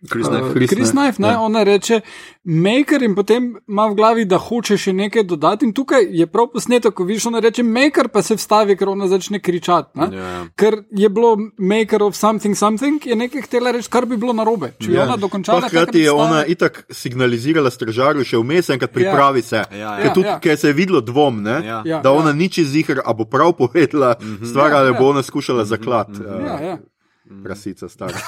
Chris Knife. uh, Chris Chris Knife, Knife, ne, ja. ona reče maker in potem ima v glavi, da hoče še nekaj dodati. In tukaj je prav posneto, ko vidiš, ona reče maker, pa se vstavi, ker ona začne kričati. ne. Ja. Ker je bilo maker of something, something, je nekaj htela reči, kar bi bilo narobe. Če je ona dokončala, hkrati je ona itak signalizirala stražarju še vmes, enkrat pripravi se. Ja, Ker ja. tudi, Ja, ja. ker se je videlo dvom, ne, Ja. Ja, da ona ja. ni čez jih, a bo prav povedala stvar, Ja, ali ja. bo ona skušala zaklad. Ja, ja. Prasica stara.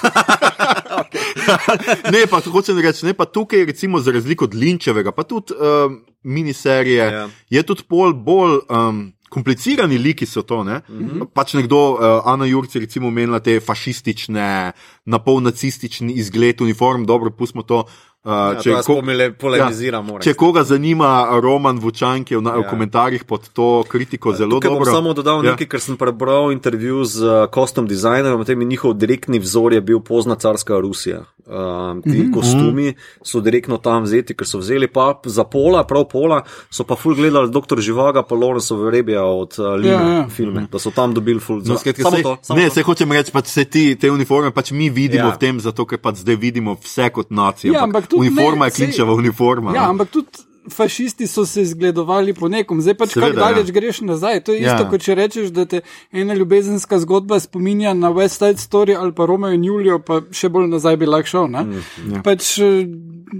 ne, pa hočem reči, ne pa tukaj, recimo, za razliko od Linčevega, pa tudi uh, miniserije, Ja. je tudi pol bolj. Um, Komplicirani liki so to. Ne? Mm. -hmm. Pač nekdo, uh, Ana Jurci, recimo, omenila te fašistične, napolnacistični izgled uniform, dobro, pustimo to. Uh, Ja, pomile- polemiziramo, ja, če koga zanima Roman Vučan, ki je v, na, v Ja. komentarjih pod to kritiko zelo Tukaj dobro. samo dodal Ja. nekaj, ker sem prebral intervju z uh, custom designerjem, potem je njihov direktni vzor je bil pozna carska Rusija. Um, ti mm -hmm. kostumi so direktno tam vzeti, ker so vzeli pa za pola, prav pola, so pa ful gledali dr. Živaga, pa Lawrence Rebija od uh, Lina Ja, ja, ja. ja. filme, da so tam dobili ful No, za skratka, samo sej- to. Samo ne, to. se hočem reči, pač se ti, te uniforme pač mi vidimo Ja. v tem, zato ker pač zdaj vidimo vse kot nacije. Ja, ampak uniforma ne, je klinčeva uniforma. Ja, ne. ampak tudi fašisti so se zgledovali po nekom, zdaj pač kako daleč ja. greš nazaj. To je Ja. isto, kot če rečeš, da te ena ljubezenska zgodba spominja na West Side Story ali pa Romeo in Julijo, pa še bolj nazaj bi lahko šel. Mm, ja. Pač, eh,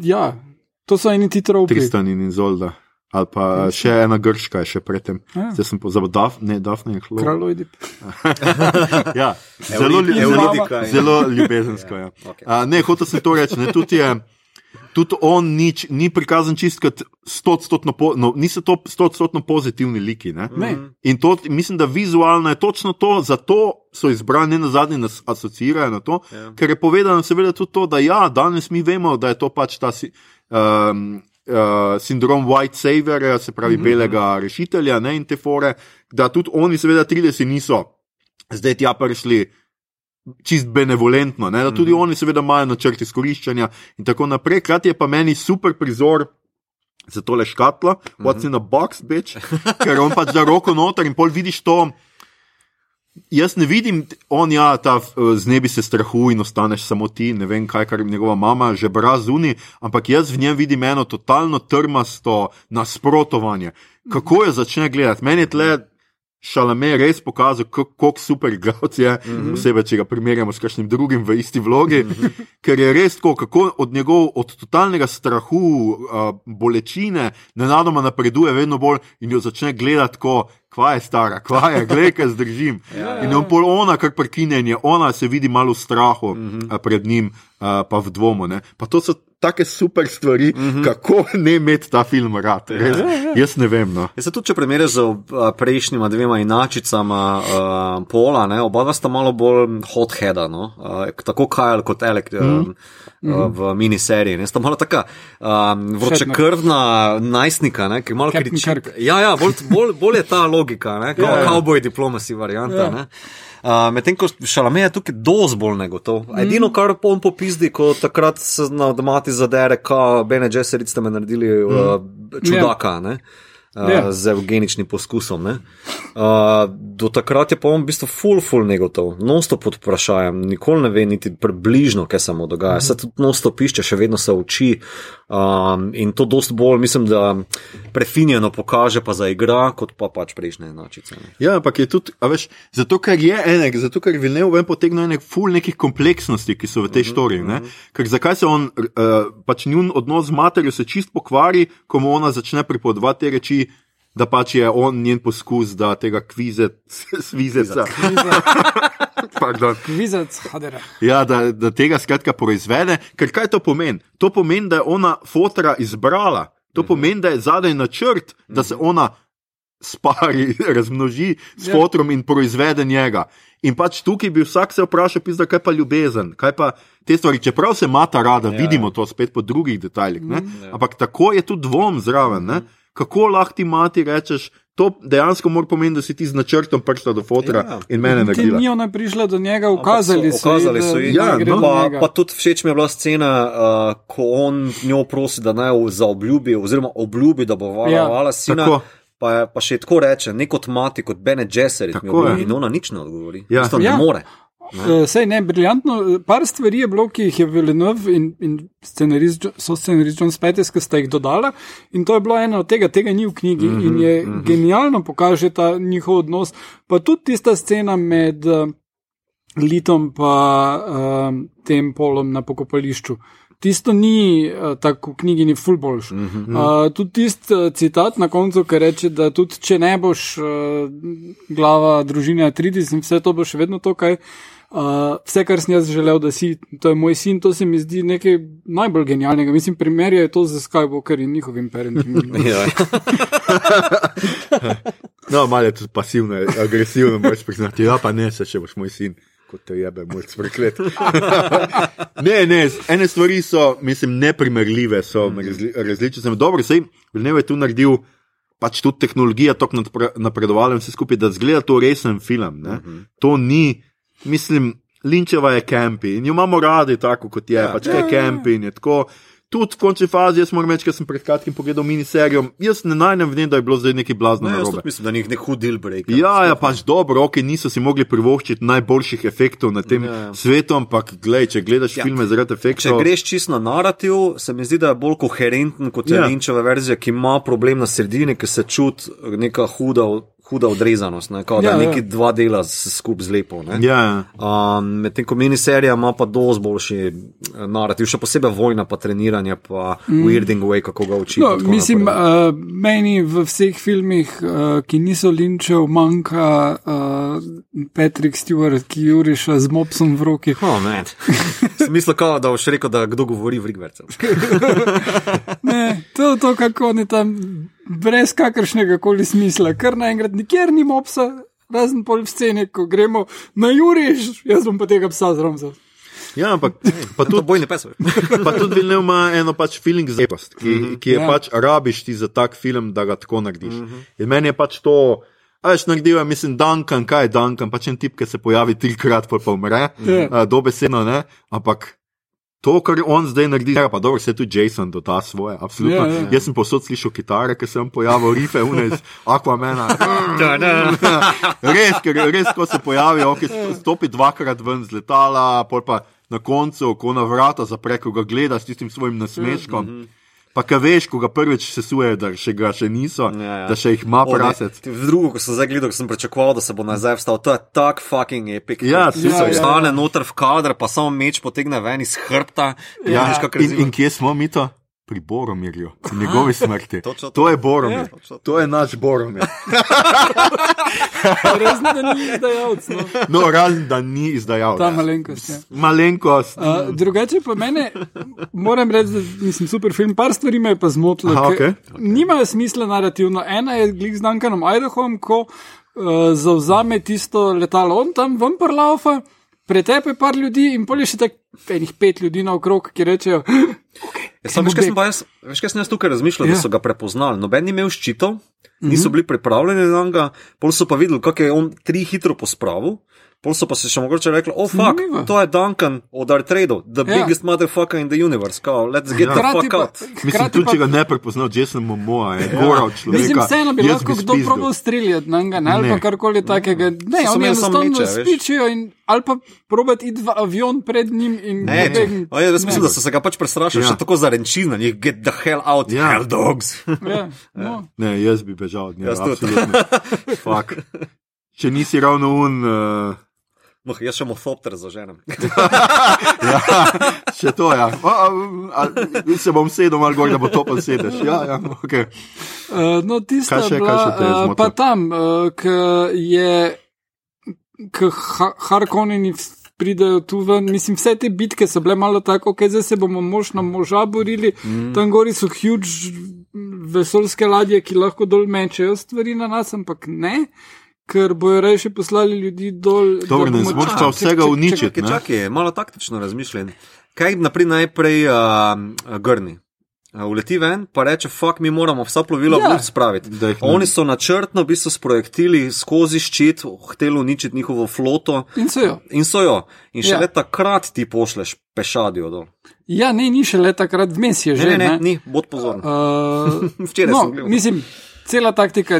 ja, to so eni ti tropi. Tristan in Izolda. Ali pa še ena grška, še predtem. Ja. Zdaj sem pozabil, Daf, ne, Dafne je hlo. Kralj Ojdip. Ja, zelo, lju- zelo, zelo ljubezensko. Ja. okej. A, ne, hotel sem to reči. Ne, tudi, je, tudi on nič, ni prikazan čist kot stotstotno, po, no, niso to stotstotno pozitivni liki. Ne? Ne. In to, mislim, da vizualno je točno to, zato so izbrani, na zadnje, nas asociirajo na to, Ja. ja. ker je povedano, seveda, tudi to, da ja, danes mi vemo, da je to pač ta. Si, um, Uh, sindrom White Saviorja, se pravi mm -hmm. belega rešitelja, ne, in te fore, da tudi oni, seveda, 30 niso zdaj tja prišli čist benevolentno, ne, da tudi mm -hmm. oni, seveda, imajo načrt izkoriščanja in tako naprej. Krati je pa meni super prizor. Za tole škatlo, what's in a box, bitch, ker on pač da roko noter in pol vidiš to. Jaz ne vidim, on ja, ta eh, znebi se strahu in ostaneš samo ti, ne vem kaj, kar njegova mama že brazuni, ampak jaz v njem vidim eno totalno trmasto nasprotovanje. Kako jo začne gledati? Meni je tle šalame res pokazal, kako super igralec je, mm -hmm. posebej, če ga primerjamo s kakšnim drugim v isti vlogi, mm -hmm. ker je res tako, kako od njegov, od totalnega strahu, uh, bolečine, nenadoma napreduje vedno bolj in jo začne gledati tako. Kva je stara, kva je, gledaj, kaj zdržim. Ja, In on pol ona, kar prekinjenje, ona se vidi malo v strahu mm -hmm. pred njim, uh, pa v dvomu. Ne? Pa to so take super stvari, mm -hmm. kako ne imeti ta film rad. Res, jaz ne vem. No. Ja, se tudi, če primerjaš z uh, prejšnjima dvema inačicama uh, Pola, ne, oba dva sta malo bolj hotheada, no? uh, tako Kajal kot Alek uh, mm. uh, v miniseriji. Ne, sta malo taka um, vročekrvna najstnika, ne, ki malo kriči. Ja, ja bolj, bolj, bolj je ta logika, ne, kao, Ja, ja. cowboy diplomacy varianta. Ja. Ne. Uh, Medtem ko šalame je tukaj dosti bolj negotov. Edino, Mhm. kar on popizdi, ko takrat se na domati zadere, kao Bene Gesserit ste me naredili uh, čudaka. Ne? Uh, Ja. z evgeničnim poskusom. ne. Uh, do takrat je pa on v bistvu full, full negotov, non-stop pod vprašanjem, nikoli ne ve niti približno, kaj se mu dogaja. Se tudi non-stop išče, še vedno se uči um, in to dosti bolj, mislim, da prefinjeno pokaže pa za igra, kot pa pač prejšnje enačice. ne. Ja, ampak je tudi, a veš, zato ker je enek, zato ker Vilnev ven potegnil enek ful nekih kompleksnosti, ki so v tej storiji. ne. Ker zakaj se on, uh, pač njun odnos z materjo se čist pokvari, ko mu ona začne pripovedovati te reči, da pač je on njen poskus, da tega kvize, svizeca. Pardon. Vizec, hadera. Ja, da, da tega skratka proizvede. Ker kaj to pomeni? To pomeni, da je ona fotra izbrala, to pomeni, da je zadaj načrt, da se ona spari, razmnoži s Ja. fotrom in proizvede njega. In pač tukaj bi vsak se vprašal, pizda, kaj pa ljubezen, kaj pa te stvari. Čeprav se mata rada, ja. vidimo to spet po drugih detajlih. Mm, ja. Ampak tako je tudi dvom zraven. Ne? Kako lahko ti mati rečeš, to dejansko mora pomeniti, da si ti z načrtom prišla do fotra Ja. in mene Ti naredila. ni ona prišla do njega, ukazali so, ukazali so ji, ja, no, Pa, pa tudi všeč mi je bila scena, uh, ko on njo prosi, da naj zaobljubi, oziroma obljubi, da bo varovala ja, sina. tako. Pa, pa še tako reče, ne kot mati, kot Bene Gesserit, mi Tako je. obljubi, in ona nič ne odgovori. Ja. Isto ne Ja. more. Uh, Sej ne, briljantno. Par stvari je bilo, ki jih je Villeneuve in, in scenarist, so scenarist John Spetes, ki sta jih dodala. In to je bilo eno od tega, tega ni v knjigi. Mm -hmm, in je mm -hmm. genialno pokaže ta njihov odnos. Pa tudi tista scena med uh, Litom in uh, tem polom na pokopališču. Tisto ni uh, tako v knjigi, ni full boljš. Mm -hmm. uh, tudi tisti uh, citat na koncu, ki reče, da tudi če ne boš uh, glava družine Atridis in vse to bo še vedno to, kaj Uh, vse, kar sem jaz želel, da si, to je moj sin, to se mi zdi nekaj najbolj genialnega. Mislim, primer je to za Skywalker in njihovim parentingom. Ja. No, malo je tudi pasivno, agresivno, moraš priznati. Ja, pa ne, se še boš moj sin, kot te jebe, moj preklet. ne, ne, ene stvari so, mislim, neprimerljive, so razli, različne. Dobro, sej, Vilnev je tu naredil, pač tudi tehnologija tako napre- napredovala in vse skupaj, da zgleda to resen film. Ne? To ni, mislim, Linčeva je kampi in jo imamo radi tako, kot je, Ja. pač kaj je kampi in je tako. Tudi v končni fazi, jaz moram reči, ker sem pred kratkim pogledal miniserijo, jaz ne najdem v njej, da je bilo zdaj neki blazno Ne, narobe. mislim, da ni nek hud deal break. Ja, ja, pač dobro, ok, niso si mogli privoščiti najboljših efektov na tem Ja, ja. svetu, ampak glej, če gledaš Ja. filme zaradi Če efektov. greš čisto na narativ, se mi zdi, da je bolj koherenten kot je Ja. ja. Linčeva verzija, ki ima problem na sredini, ki se čuti neka huda, huda odrezanost, ne? Kao, da Ja, ja, ja. neki dva dela skupaj zlepo. ne. Ja, Um, Medtem ko miniserija ima pa dosti boljši eh, narativ, še posebej vojna, pa treniranje, pa mm. weirding way, kako ga učiti. No, mislim, uh, meni v vseh filmih, uh, ki niso linčev, manjka uh, Patrick Stewart, ki juriša z mopsom v roki. Oh. Smisel, kao, da boš rekel, da kdo govori v rigvercu. Ne, to je to, kako oni tam brez kakršnega koli smisla, kar naenkrat nikjer ni mopsa, razen pol v sceni, ko gremo na juriš, jaz bom pa tega psa zromzal. ja, ampak pa tudi, bojni pes. pa tudi Vilnev ima eno pač feeling za epost, ki, Mhm. ki je Ja. pač rabiš ti za tak film, da ga tako narediš. In meni je pač to. A veš, naredil je, mislim, Duncan, kaj je Duncan, pač en tip, ki se pojavi trikrat, pol pa umre, Ja. uh, dobesedno ne, ampak to, kar on zdaj naredi, ja, pa dobro, se tudi Jason doda svoje, absolutno. Ja, ja. Jaz sem posod slišal kitare, ki sem pojavil, rife, unaj, Aquamena. res, ker res, ko se pojavi, ok, stopi dvakrat ven z letala, pol pa na koncu, ko na vrata zapre, ko ga gleda s tistim svojim nasmeškom. Pa kaj veš, ko ga prvič sesuje, da še ga še niso, Ja, ja. da še jih ima prasec. V drugo, ko sem zdaj gledal, ko sem pričakoval, da se bo nazaj vstal, to je tak fucking epic. Ja, Ja, se ja. vstane noter v kader, pa samo meč potegne ven iz hrbta. Ja, kako in, in kje smo mi to? Pri Boromirju, pri njegovi smrti. točno to. To je Boromir, Ja, točno to. to je naš Boromir. Ne, da ni izdajalec, no. No, razen da ni izdajal. ta malenkost. Ja. Malenkost. Uh, drugače pa mene, moram reči, da mislim, super film, par stvari me je pa zmotilo. Aha, ker okej. Nimajo smisla narativno. Ena je glik z Duncanom Idahom, ko uh, zauzame tisto letalo, on tam ven prlaufa, pretepe par ljudi in pol je še tako enih pet ljudi naokrog, ki rečejo, Ja, sam, veš, kaj sem jaz, veš, kaj sem jaz tukaj razmišljal, ja. Da so ga prepoznali. Noben ni imel ščitov, niso bili pripravljeni na njega, pol so pa videli, kako je on tri hitro pospravil. Pol so pa se še mogoče rekli, oh, fuck, Zanimivo. to je Duncan od Artrado, the Ja. biggest motherfucker in the universe, kao, let's get Ja. the fuck pa, out. Mislim, hkrati tudi pa če ga ne prepoznal, Jason Momoa je gora od človeka. Mislim, vseeno bi lahko kdo probal streljati na njega, ne, ali Ne. pa karkoli takega. Ne, So oni enostavno spičijo in ali pa probati iti v avion pred njim in Ne, o, jaz mislim, Ne. da so se ga pač prestrašili, Ja. ja. še tako zarenčili na njih, get the hell out, Ja. ja. hell dogs. Ja, no. Ne, jaz bi bežal od njega. Jaz tudi. absolutno. Fuck. Če nisi ravno un, uh, No, jaz še mofopter zaženem. ja, še to, ja. A, a, a, se bom sedel malo gor, da bo to pa sedeš. Ja, ja, okay. Uh, no, tista Kaj še- bila, kaj še te je zmotilo? pa tam, uh, ki je, ki ha Harkonini pridejo tu ven, mislim, vse te bitke so bile malo tako, ok, zdaj se bomo mož na moža borili, mm. tam gori so huge vesoljske ladje, ki lahko dol mečejo stvari na nas, ampak ne. Ker bojo reje poslali ljudi dol. da Dobro, ne bomo- zmoriš A, pa vsega uničiti. Čakaj, ne. čakaj, malo taktično razmišljam. Kaj naprej najprej uh, grni? Uleti ven, pa reče, fuck, mi moramo vsa plovila Ja. spraviti. Ne- Oni so načrtno v bistvu sprojektili skozi ščit, hteli uničiti njihovo floto In so jo. in so jo. In šele Ja. ja. takrat ti pošleš pešadijo dol. Ja, ne, ni še le takrat, vmes je Ne, že. ne, ne, ni, bod pozoren. Uh, Včeraj no, sem gledal. mislim, cela taktika.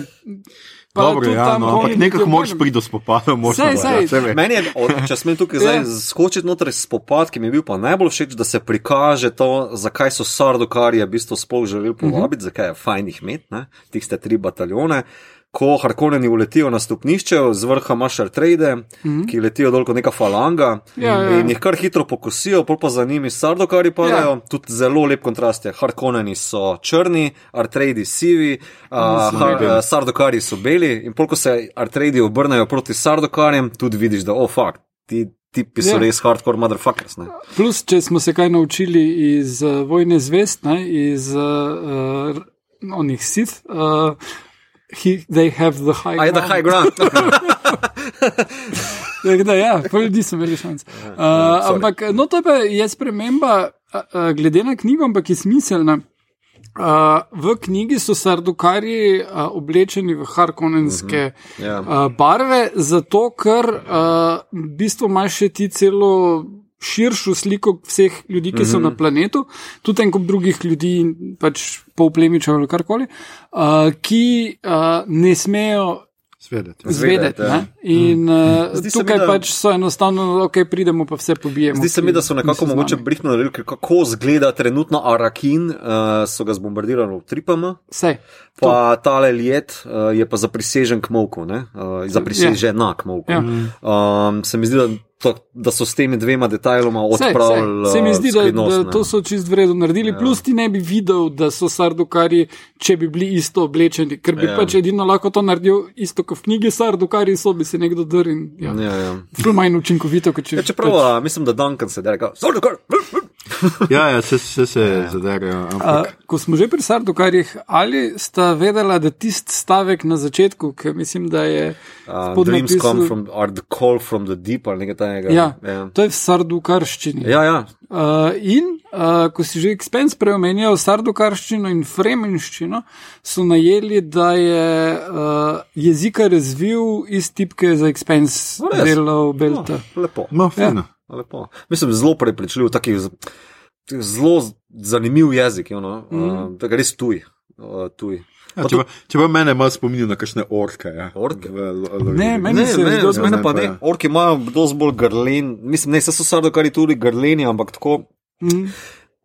Pa Dobro, ja, no, ampak nekako moraš priti do spopada. moraš veš. Meni je, od, če smem tukaj zdaj Ja. skočiti noter spopad, ki mi je bil pa najbolj všeč, da se prikaže to, zakaj so sardokarije v bistvu sploh želeli povabiti, uh -huh. zakaj je fajn jih imeti, tiste tri bataljone. Ko Harkoneni uletijo na stopnišče, z vrha imaš artrade, mm -hmm. ki letijo dol kot neka falanga Ja, ja. in jih kar hitro pokosijo, pol pa za njimi sardokari padajo. Ja. Ja. Tudi zelo lep kontrast je. Harkoneni so črni, artrade sivi, uh, har, beli. uh, sardokari so beli in pol, ko se artrade obrnejo proti sardokarjem, tudi vidiš, da, oh, fakt, ti tipi so Ja. res hardcore motherfuckers. Ne? Plus, če smo se kaj naučili iz uh, vojne zvest, ne, iz uh, onih sit, uh, he, they have the high A je da ground. high ground. Tako Da, ja, ljudi so imeli šance. Uh, ampak, no, to pa je sprememba, uh, glede na knjigo, ampak je smiselna. Uh, v knjigi so sardukari uh, oblečeni v harkonenske uh -huh. Ja. uh, barve, zato ker uh, v bistvu imaš še ti celo širšo sliko vseh ljudi, ki so uh -huh. na planetu, tudi en kup drugih ljudi, pač polplemičev ali karkoli, uh, ki uh, ne smejo zvedeti. Zvedeti, ja. ne. In uh, Zdi se mi, tukaj da- pač so enostavno, ok, pridemo pa vse pobijemo. Zdi se mi, da so nekako mogoče nami. brihtno naredili, kako zgleda trenutno Arakin, uh, so ga zbombardirali v Tripama. Vse. Pa tale ljet uh, je pa zaprisežen k molku, uh, zaprisežena k molku. Ja. Um, se mi zdi, da, to, da so s temi dvema detajloma odpravili. vse. Se mi zdi, da, da to so čist vredno naredili. Ja. Plus ti ne bi videl, da so sardukari, če bi bili isto oblečeni, ker bi Ja. ja. pač edino lahko to naredil isto kot v knjigi sardukari, so bi se nekdo drl. Ja. Ja, ja. Ful manj učinkovito, kot če Ja, čeprav pač, a, mislim, da Duncan se da, kar. Ja, ja, se, se, se zaderejo. A, Ampak, ko smo že pri sardukarjih, ali sta vedela, da tisti stavek na začetku, ki mislim, da je Uh, dreams napisu- come from, are the call from the deep ali nekaj takega. Ja, ja. to je v sardukarščini. ja, ja. Uh, in uh, ko si že Expense preomenjal sardukarščino in fremenščino, so najeli, da je uh, jezika razvil iz tipke za Expense No, res? delal Belta. No, lepo. no, fino. lepo. Mislim, zelo prepričljiv, taki z- zelo zanimiv jezik, you know? mm. uh, tako res tuj. Uh, tuj. Ja, če, pa, če pa mene malo spominja na kakšne orke. Ja. Orke? V, l, l, Ne, meni Ne, se je ne, z mene zelo pa ne. ja. Orki imajo dosti bolj grlen, mislim, ne, so sardokari tudi grleni, ampak tako. Mm.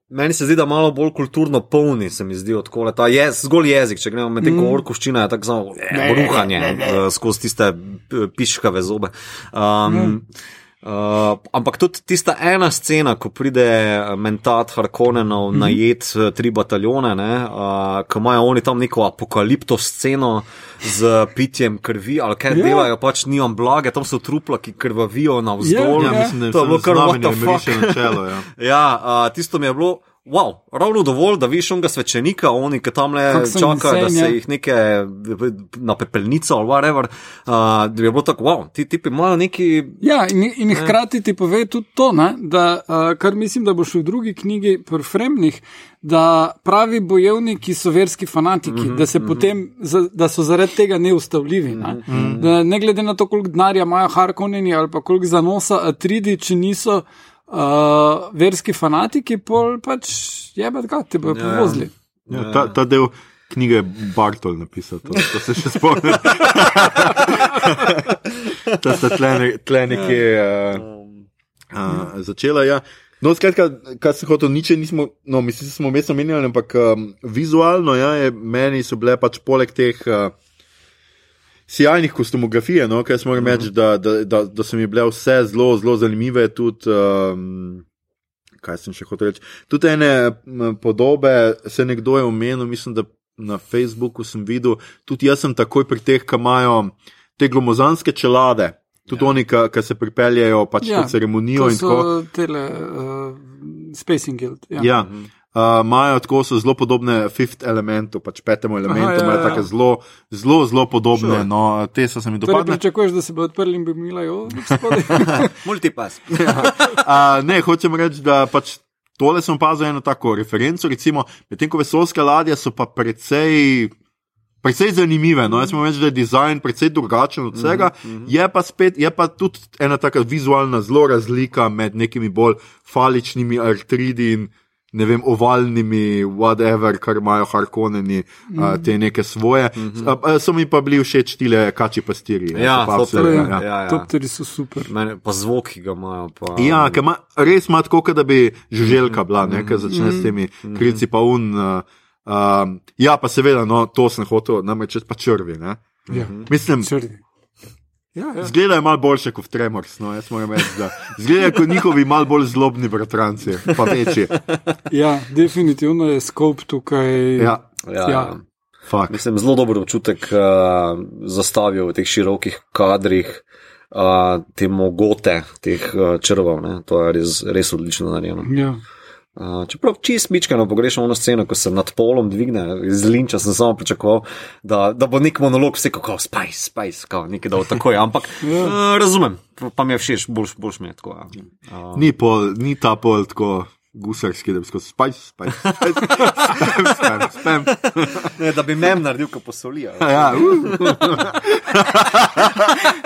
Meni se zdi, da malo bolj kulturno polni, se mi zdi, odkole ta je zgolj jezik. Če gremo med mm. orkoščina je tako samo eh, bruhanje eh, skozi tiste eh, piškave zobe. Um, Uh, ampak tudi tista ena scena, ko pride eh, mentat Harkonenov mm -hmm. najet eh, tri bataljone, ne, uh, ko imajo oni tam neko apokalipto sceno z pitjem krvi, ali kaj Ja. yeah. delajo, pač nimam blage, tam so trupla, ki krvavijo navzdol. Ja, mislim, da je to je bilo kar what the znamenje fuck. na čelo. Ja. Ja, uh, tisto mi je bilo. Wow, ravno dovolj, da vidiš onega svečenika, oni, ki tam le čakajo, da se ja. jih neke na pepelnico ali whatever. Uh, da je bilo tako, wow, ti tipi imajo neki. Ja, in, in hkrati ti pove tudi to, ne, da, uh, kar mislim, da bo še v drugi knjigi pri Fremnih, da pravi bojevniki so verski fanatiki, mm -hmm, da, se potem, za, da so zaradi tega neustavljivi. Ne, mm -hmm. da, ne glede na to, koliko denarja imajo Harkoneni ali pa koliko zanosa Atridi, če niso uh, verski fanatiki, pol pač je bed ga, te bodo Ja, ja. povozili. Ja, ta, ta del knjige je Bartol napisal, to, to se še spomnim. Ta sta tle, ne- tle nekje uh, uh, začela. Ja. No, skratka, kar sem hotel, nič nismo, no, mislim, da smo mestno menjali, ampak um, vizualno, ja, je, meni so bile pač poleg teh. Uh, Sijajnih kostumografij, no, kaj smo morali reči, da, da, da, da so mi bile vse zelo, zelo zanimive. Tudi, um, kaj sem še hotel reči? Tudi ene podobe, se nekdo je omenil, mislim, da na Facebooku sem videl, tudi jaz sem takoj pri teh, ki imajo te glomozanske čelade, tudi ja. oni, ki se pripeljejo pač ja, na ceremonijo to in so tele uh, Spacing Guild. Ja. Ja. Uh, Imajo tako, so zelo podobne fifth elementu, pač petemu elementu, ja, imajo ja. tako zelo, zelo, zelo podobne. Sure. No, te so se mi Torej, dopadle. pričakuješ, da se bo odprli in bi imeli, o, gospodje. Multipass. Uh, ne, hočem reči, da pač tole sem opazil eno tako referenco. Recimo, medtem ko vesoljske ladje so pa precej. Precej zanimive, no, jaz moram reči, da je dizajn precej drugačen od vsega. Mm -hmm. Je pa spet, je pa tudi ena taka vizualna zelo razlika med nekimi bolj faličnimi artridi in ne vem, ovalnimi, whatever, kar imajo harkoneni, mm -hmm. uh, te neke svoje. Mm -hmm. uh, so mi pa bili všeč tile kači pastiri. Ja, to pa to absolutno, je- ja. ja, ja. Topteri so super. Mene, pa zvok, ki ga imajo. Pa, Ja, ker ima, res ima tako, kot da bi žuželka bila, ne, ki začne s temi krilci, pa un. Uh, um, ja, pa seveda, no, to sem hotel, namreč pa črvi. Ne. Ja. Mislim, Črni. Ja, ja. zgledajo malo boljše kot v Tremors, no, jaz moram reči, da zgledajo kot njihovi malo bolj zlobni bratranci, pa večji. ja, definitivno je skop tukaj. Ja, Ja, Ja. fakt. Mislim, zelo dober občutek uh, zastavijo v teh širokih kadrih. uh, te mogote teh uh, črvov. Ne? To je res, res odlično narejeno. Ja. Uh, čeprav čist mičkano pogrešam ono sceno, ko se nad polom dvigne iz linča, sem samo pričakoval, da, da bo nek monolog vse kako spice, spice, kao, nekaj da takoj, ampak uh, razumem, pa mi je všeč, boljš, boljš mi je tako. ja. Uh, Ni, pol, ni ta pol tako gusarski, da bi skozi spajs, spajs, spam, spam, spam. ne, da bi mem naredil, ko posolijo. Ja, uh.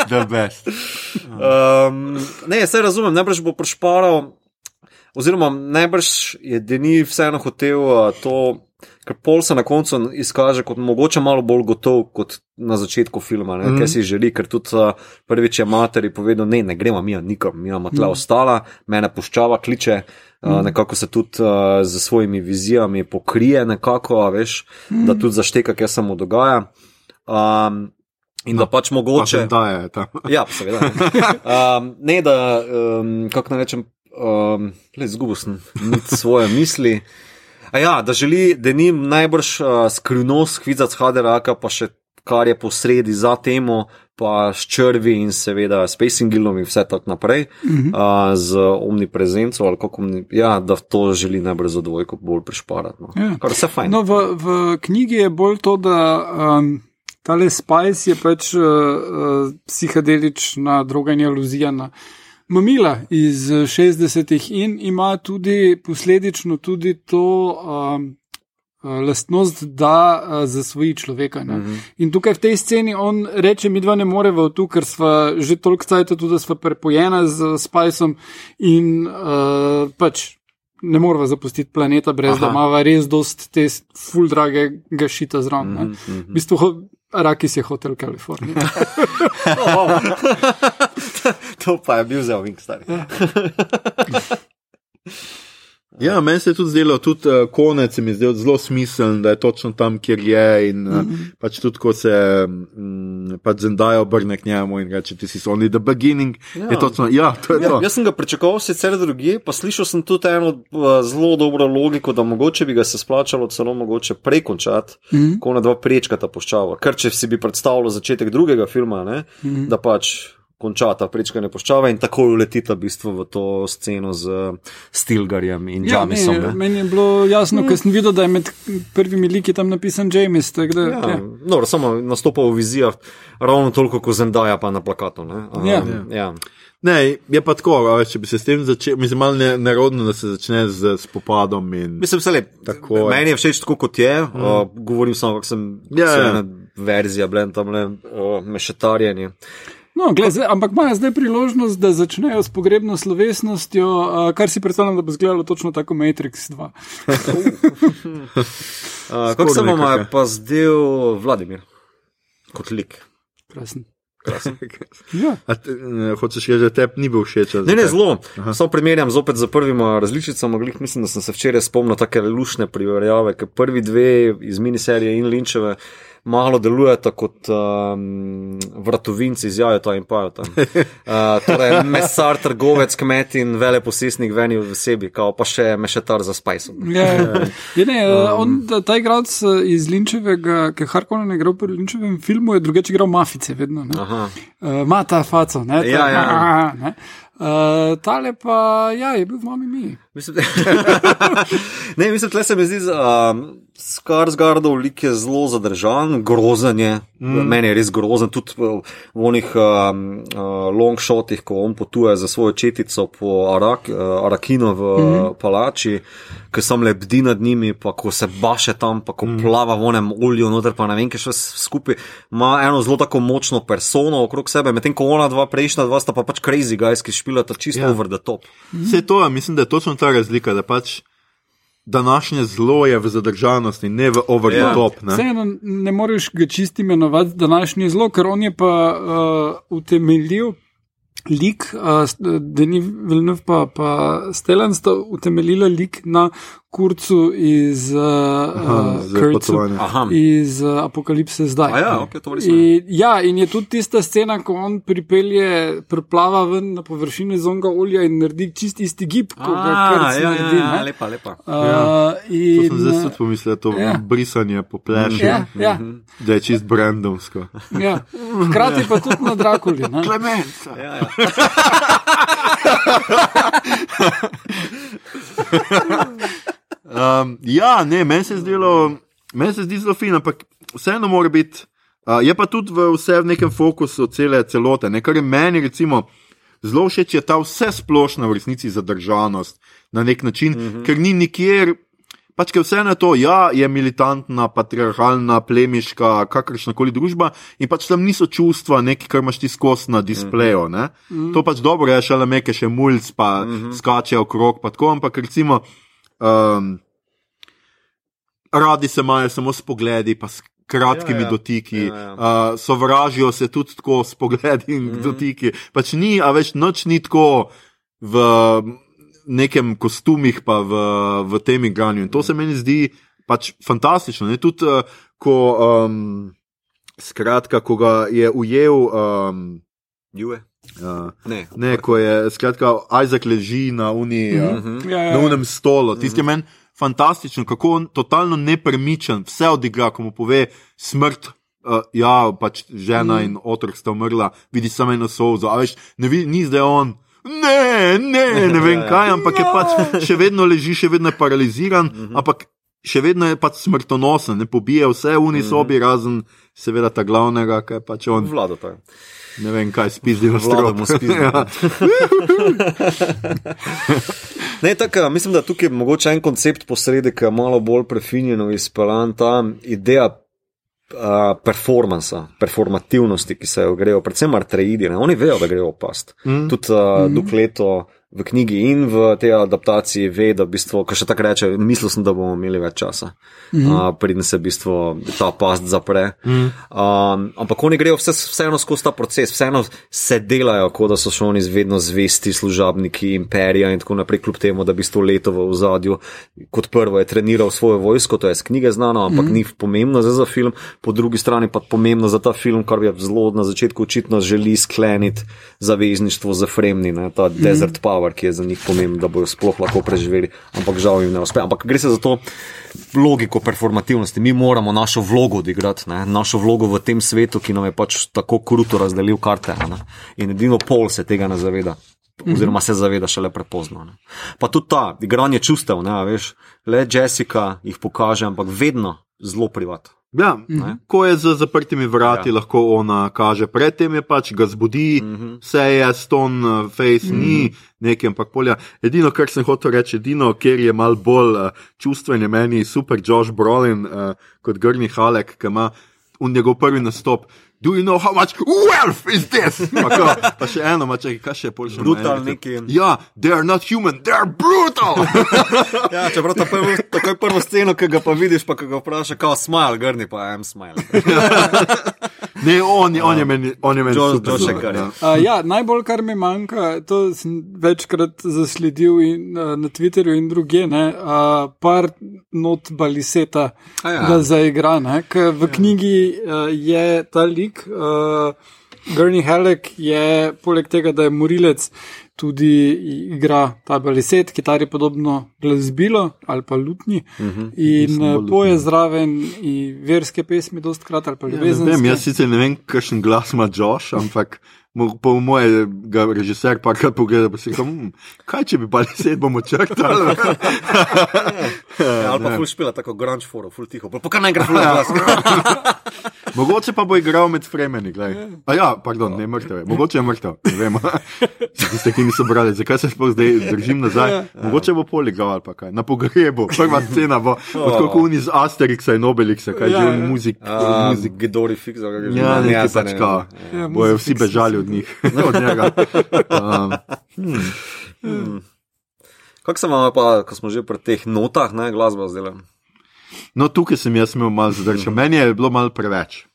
The best. Um, ne, se razumem, najbrž bo prišparal, oziroma najbrž je Deni vseeno hotel uh, to, ker pol se na koncu izkaže kot mogoče malo bolj gotov kot na začetku filma, mm. kaj si želi, ker tudi uh, prvič je materi povedal, ne, ne gremo mi nikom, mi imamo tle mm. ostala, mene puščava, kliče. Uh, nekako se tudi uh, z svojimi vizijami pokrije, nekako, veš, mm. da tudi zašteka, kaj se mu dogaja. Um, in da pač mogoče. Da je tam. Ja, seveda. Um, ne, da, um, kako naj rečem, um, le zgubil sem svoje misli. A ja, da želi, da ni najbrž uh, skrivnost kvizac Haderaka, pa še kar je posredi za temo, pa s črvi in seveda s pacingilom in vse tako naprej, uh -huh. uh, z omniprezenco ali kako omni, ja, da to želi najbrž za dvojko bolj prišparati. No. Ja. Kar vse fajn. No, v, v knjigi je bolj to, da um, tale Spice je pač uh, uh, psihadelična droga in aluzija na mamila iz 60-ih in ima tudi posledično tudi to. Um, Lastnost, da uh, zasvoji človeka. Mm -hmm. In tukaj v tej sceni on reče: Mi dva ne moremo tu, ker smo že toliko časa tu, da smo prepojena z Spicem in uh, pač ne moramo zapustiti planeta, brez Aha. da imamo res dost te full drage gašita zraven. Mm -hmm. V bistvu, Rakis je hotel Kalifornija. to pa je bil zelo vingstar. Ja, meni se je tudi zdelo, tudi uh, konec se mi je zdel zelo smiseln, da je točno tam, kjer je. In, uh, mm -hmm. pač tudi, ko se um, pač Zendaya obrne k njemu in reče: Ti si only the beginning. Ja. Je točno, ja, to je Ja, to. jaz sem ga pričakoval sicer drugje, pa slišal sem tudi eno uh, zelo dobro logiko, da mogoče bi ga se splačalo celo mogoče prekončati, mm -hmm. ko na dva prečkata puščava. Ker če si bi predstavljal začetek drugega filma, ne, mm -hmm. da pač končata prečkanje puščava in tako uletita v bistvu v to sceno z Stilgarjem in Ja, Jamisom. meni, ne. meni je bilo jasno, ker sem videl, da je med prvimi liki tam napisan James. Da, Ja, ja. no, samo nastopa v vizijah, ravno toliko kot Zendaya pa na plakatu. ne. Um, Ja. ja. Ne, je pa tako, a veš, če bi se s tem začel, mislim, malo ne, nerodno, da se začne z spopadom. In, Mislim, se lep. Tako je. Meni je všeč tako, kot je. Mm. Uh, govorim samo, kako sem Ja, se ja. verzija, blend tam le uh, mešetarjenje. No, gled, zdaj, ampak imajo zdaj priložnost, da začnejo s pogrebno slovesnostjo, uh, kar si predstavljam, da bo izgledalo točno tako Matrix 2. Uh, kako se vam je nekako. pa zdel Vladimir kot lik? Krasen. Krasen. Ja. Te, ne, hočeš reči, da tebi ni bil všeč? Ne, ne, zelo. Samo primerjam zopet z prvima različicama. Glih, mislim, da sem se včeraj spomnil take lušne primerjave, ker prvi dve iz miniserije in Linčeve malo delujeta kot um, vratovinci iz Jajota in Pajota. Uh, torej, mesar, trgovec, kmet in veleposestnik veni v sebi, kao pa še mešetar za spajsom. Ja, ja. ja, ne, um, on, ta- igralec eh, iz Linčevega, ki je Harkonnen igral pri Linčevem filmu, je drugače igral mafice, vedno. ne. Aha. Uh, Ma ta faco, ne? Ta, Ja, ja. ne. Uh, tale pa, ja, je bil v mami mi. Mislim, ne, mislim, tle se mi zdi, um, Skarsgardov lik je zelo zadržan, grozen je. Mm. Meni je res grozen, tudi v, v onih um, uh, long shotih, ko on potuje za svojo četico po Arak, uh, Arakino v mm. palači, ki sam le bdi nad njimi, pa ko se baše tam, pa ko mm. plava v onem olju, noter pa ne vem, kaj še skupaj. Ima eno zelo tako močno persono okrog sebe, medtem ko ona dva prejšnja dva sta pa pač crazy guys, ki špilata čisto Ja. yeah. over the top. Vse to, mislim, da je točno ta razlika, da pač današnje zlo je v zadržanosti, ne v over the Ja. Ne? Vseeno ne moreš ga čist imenovati današnji zlo, ker on je pa uh, utemeljil lik, uh, Denis Villeneuve pa, pa Stellan sta utemeljila lik na kurcu iz, uh, Aha, potovanje. Aha. iz uh, Apokalipse zdaj. A ja, ok, to nisem. In, ja, in je tudi tista scena, ko on pripelje, preplava ven na površino iz onega olja in naredi čist isti gib, kot ga A, krc ja, naredi. ja, ne. lepa, lepa. Uh, To in, sem zdaj tudi pomislil, to ja. brisanje po pleši, ja, ja, da je čist brandovsko. ja. Hkrati pa tudi na Drakuli. ne. Klemenca. Ja, ja. Um, ja, ne, meni se zdelo, meni se zdi zelo fino, ampak vseeno mora biti. Uh, je pa tudi v vse v nekem fokusu cele celote, ne, kar je meni recimo zelo všeč, je ta vse splošna v resnici zadržanost na nek način, mm -hmm. ker ni nikjer. Pač, ker vseeno je to, ja, je militantna, patriarhalna, plemiška, kakršna koli družba, in pač tam niso čustva, nekaj, kar imaš ti skozi na displeju. Mm -hmm. To pač dobro je, šele meke še mulj, pa mm -hmm. skačejo okrog, pa tako, ampak recimo. Um, radi se imajo samo s pogledi, pa s kratkimi Ja, ja. dotiki, Ja, ja. Uh, sovražijo se tudi tako s pogledi in mm -hmm. dotiki. Pač ni, a več noč ni tako v nekem kostumih, pa v, v tem igranju. In to se meni zdi pač fantastično. Ne? Tudi, uh, ko, um, skratka, ko ga je ujel. Um, Juve? Uh, Ne. Ne, ko je skratka, Isaac leži na uni. Mm -hmm. Mhm. Ja, ja, na ja. unem stolu. Tisti je meni fantastičen, kako on totalno nepremičen, vse odigra, ko mu pove smrt. Uh, ja, pač žena mm. in otrok sta umrla, vidi samo eno solzo, a veš, ne vidi, ni zdaj on. Ne, ne, ne vem Ja, ja. kaj, ampak je pač še vedno leži, še vedno je paraliziran, mm -hmm. ampak še vedno je pač smrtonosen, ne pobije vse v uni sobi, razen seveda ta glavnega, ki je pač on, Vlado to je. ne vem kaj, spizdijo mu spizdi. ja. Ne, tako, mislim, da tukaj je mogoče en koncept posredi, ki je malo bolj prefinjeno izpeljan, ta ideja uh, performansa, performativnosti, ki se jo grejo, predvsem artreidi. Ne? Oni vejo, da grejo past. Mm. Tudi uh, mm. Dukleto v knjigi in v tej adaptaciji ve, da v bistvu, kar še tako reče, mislil sem, da bomo imeli več časa, mm. uh, preden se v bistvu ta past zapre. Mm. Um, ampak oni grejo vse, vseeno skozi ta proces, vseeno se delajo, kot da so še oni vedno zvesti služabniki imperija in tako naprej, kljub temu, da bi sto leto v ozadju. Kot prvo je treniral svojo vojsko, to je z knjige znano, ampak mm. ni pomembno za, za film, po drugi strani pa pomembno za ta film, kar je zelo na začetku očitno želi skleniti zavezništvo za Fremni, ne, ta mm. desert power, ki je za njih pomemben, da bodo sploh lahko preživeli, ampak žal jim ne uspe. Ampak gre se za to logiko performativnosti. Mi moramo našo vlogo odigrati, ne, našo vlogo v tem svetu, ki nam je pač tako kruto razdelil karte. Ne, in edino pol se tega ne zaveda. Oziroma se zaveda šele prepozno. Ne. Pa tudi ta igranje čustev, ne, veš, le Jessica jih pokaže, ampak vedno zelo privat. Ja, ko je za zaprtimi vrati, ja. lahko ona kaže. Predtem je pač ga zbudi, mm -hmm. vse je stone face, mm -hmm. ni nekaj, ampak polja. Edino, kar sem hotel reči, edino, ker je mal bolj uh, čustven, je meni super Josh Brolin uh, kot Grni Halek, ki ima un njegov prvi nastop. Do you know how much wealth is this? Pa, ko, pa še eno, ma čakaj, kaj še je polžje? Brutal neki. Ja, they are not human, they are brutal! Ja, čeprav ta prvo, takoj prvo sceno, ki ga pa vidiš, pa ga vpraša, kao smile, grni pa I'm smile. ne, on, on je meni, on je meni Josh- super. Kar je. ja. Uh, ja, najbolj, kar mi manjka, to sem večkrat zasledil in, uh, na Twitterju in druge, ne, uh, par not baliseta, A ja. da zaigra. Ne, ker v knjigi uh, je ta lik, uh, Gurney Halleck je poleg tega, da je morilec, tudi igra ta baliset, kitar je podobno glasbilo ali pa lutni. Uh -huh, in poje zraven in verske pesmi, dostkrat ali pa Ja, ljubezenske. vem, jaz sicer ne vem, kakšen glas ima Josh, ampak po moje ga režiser parkrat pogleda, pa si reče, hm, kaj če bi pa deset bomo črtali. Ja, ali pa ful špila, tako grunge foro, ful tiho, pa kar naj gre ful glas. Mogoče pa bo igral med fremeni. glej. A ja, pardon, ne mrtev je. Mogoče je mrtev, ne vem. Tiste, ki niso brali, zakaj se sploh zdaj držim nazaj. Mogoče bo pol igral ali pa kaj. Na pogrebu, prva scena bo, kot oni iz Asterixa in Obelixa, kaj že Ja, on ja. muzik. Muzik. Gedori fix, ali kako že. Ja, pač ne kao. vem. Ja, Bojo vsi bežali od njih, od njega. Um, Kako se vam pa, ko smo že pri teh notah, ne, glasba zdela? No, tukaj sem jaz imel malo zadržal. Meni je bilo malo preveč.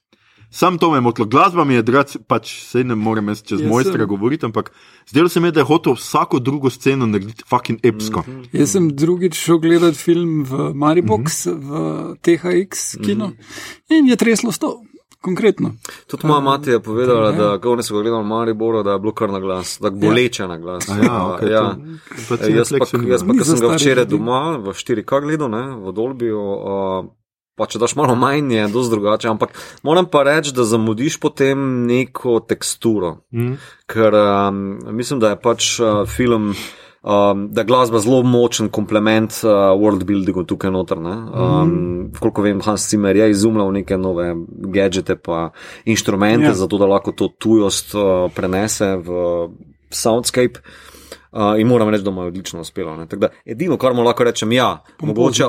Sam to me je motilo, glasba mi je drac, pač se ne morem jaz čez Jaz mojstra sem- govoriti, ampak zdelo se mi, je, da je hotel vsako drugo sceno narediti fucking epsko. Mhm. Jaz sem drugič šel gledati film v Maribox, v THX kino in je treslo sto, konkretno. Tudi moja mati je povedala, da ko oni so ga gledali v Mariboru, da je bilo kar na glas, da je boleče na glas. A ja, okay, ja. To, to Jaz pa, jaz pa za sem ga včeraj doma v 4K gledal, ne, v Dolbiju, uh, pa če daš malo manj, je dosti drugače, ampak moram pa reči, da zamudiš potem neko teksturo, Mm. ker um, mislim, da je pač uh, film. Um, da je glasba zelo močen komplement uh, worldbuildingu tukaj noter. ne. Um, mm. Koliko vem, Hans Zimmer je izumljal neke nove gadžete pa inštrumente, Ja. yeah. zato da lahko to tujost uh, prenese v soundscape. Uh, in moram reči, da mu je odlično uspelo. ne. Da, edino, kar mu lahko rečem, ja, mogoče.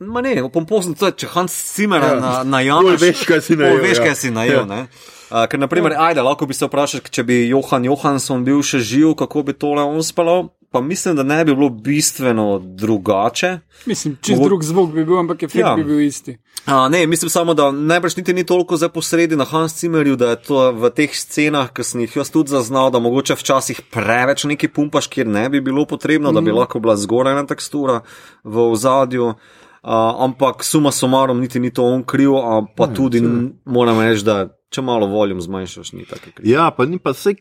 Ma ne, pompozno to je, če Hans Zimmer Ja. ja. na, najameš. Veš, kaj si najel, veš, ja. kaj si najel. Ja. Ja. Uh, ker, naprimer, ajde, lahko bi se vprašal, če bi Johan Johansson bil še živ, kako bi tole on spal. Pa mislim, da ne bi bilo bistveno drugače. Mislim, čist Mogo- drug zvok bi bil, ampak efekt Ja. bi bil isti. A, ne, mislim samo, da najbrž niti ni toliko zdaj posredi na Hans Zimmerju, da je to v teh scenah, ki sem jih jaz tudi zaznal, da mogoče včasih preveč neki pumpaš, kjer ne bi bilo potrebno, mm. da bi lahko bila zgorajna tekstura v ozadju. Uh, ampak suma sumarom niti ni to on kriv, a pa ne, tudi n- moram reči, da če malo voljum zmanjšaš, ni tako kriv. Ja, pa ni pa se.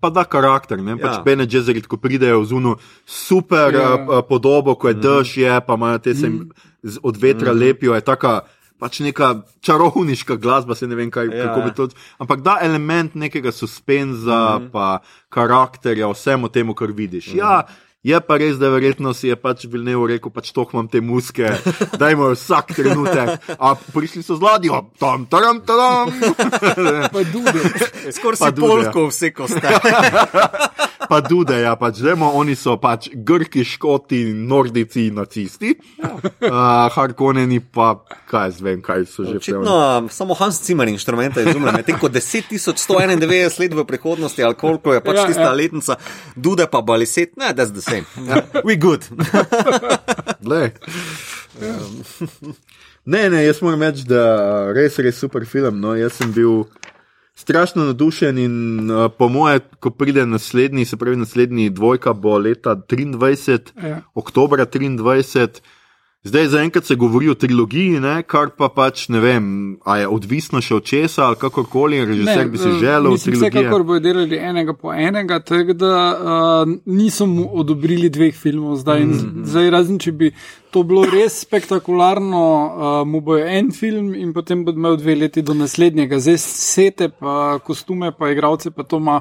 Pa da karakter, ne pač Ja. Bene Jezeri, ko pridejo v zuno super Ja. ja. podobo, ko je mm. dež, je, pa imajo te se jim z- od vetra mm. lepijo, je taka pač neka čarovniška glasba, se ne vem, kaj, ja. Ja. kako bi to. Ampak da element nekega suspenza, mm. pa karakterja, vsemu temu, kar vidiš. Mm. Ja, je pa res, da verjetno si je pač Vilnev rekel, pač to imam te muske, dajmo vsak trenutek. A prišli so z ladjo, tam, tam, tam. Pa dude. Skoraj si dude, polko vse koste. pa dude, ja, pač vemo, oni so pač grki, škoti, nordici, nacisti. Uh, Harkoneni pa, kaj jaz vem, kaj so že Očitno samo Hans Zimmer inštrumente izumlja, medtem ko 10.191 let v prihodnosti, ali koliko je pač Ja, ja, tista ja. ja. letnica, dude pa baliset, ne, that's the same. We good. Glej. Ne, ne, jaz moram reči, da res, res super film. No. Jaz sem bil strašno navdušen in uh, po moje, ko pride naslednji, se pravi naslednji dvojka, bo leta 23, Ja. oktober 23. Zdaj zaenkrat se govori o trilogiji, ne, kar pa pač ne vem, a je odvisno še od česa ali kakorkoli, režiser bi si eh, želel Mislim, vsekakor bodo delali enega po enega, tako da uh, niso mu odobrili dveh filmov zdaj. Mm. -hmm. zdaj razen, če bi to bilo res spektakularno, uh, mu bojo en film in potem bo imel dve leti do naslednjega. Zdaj sete, pa kostume, pa igralce, pa to ima.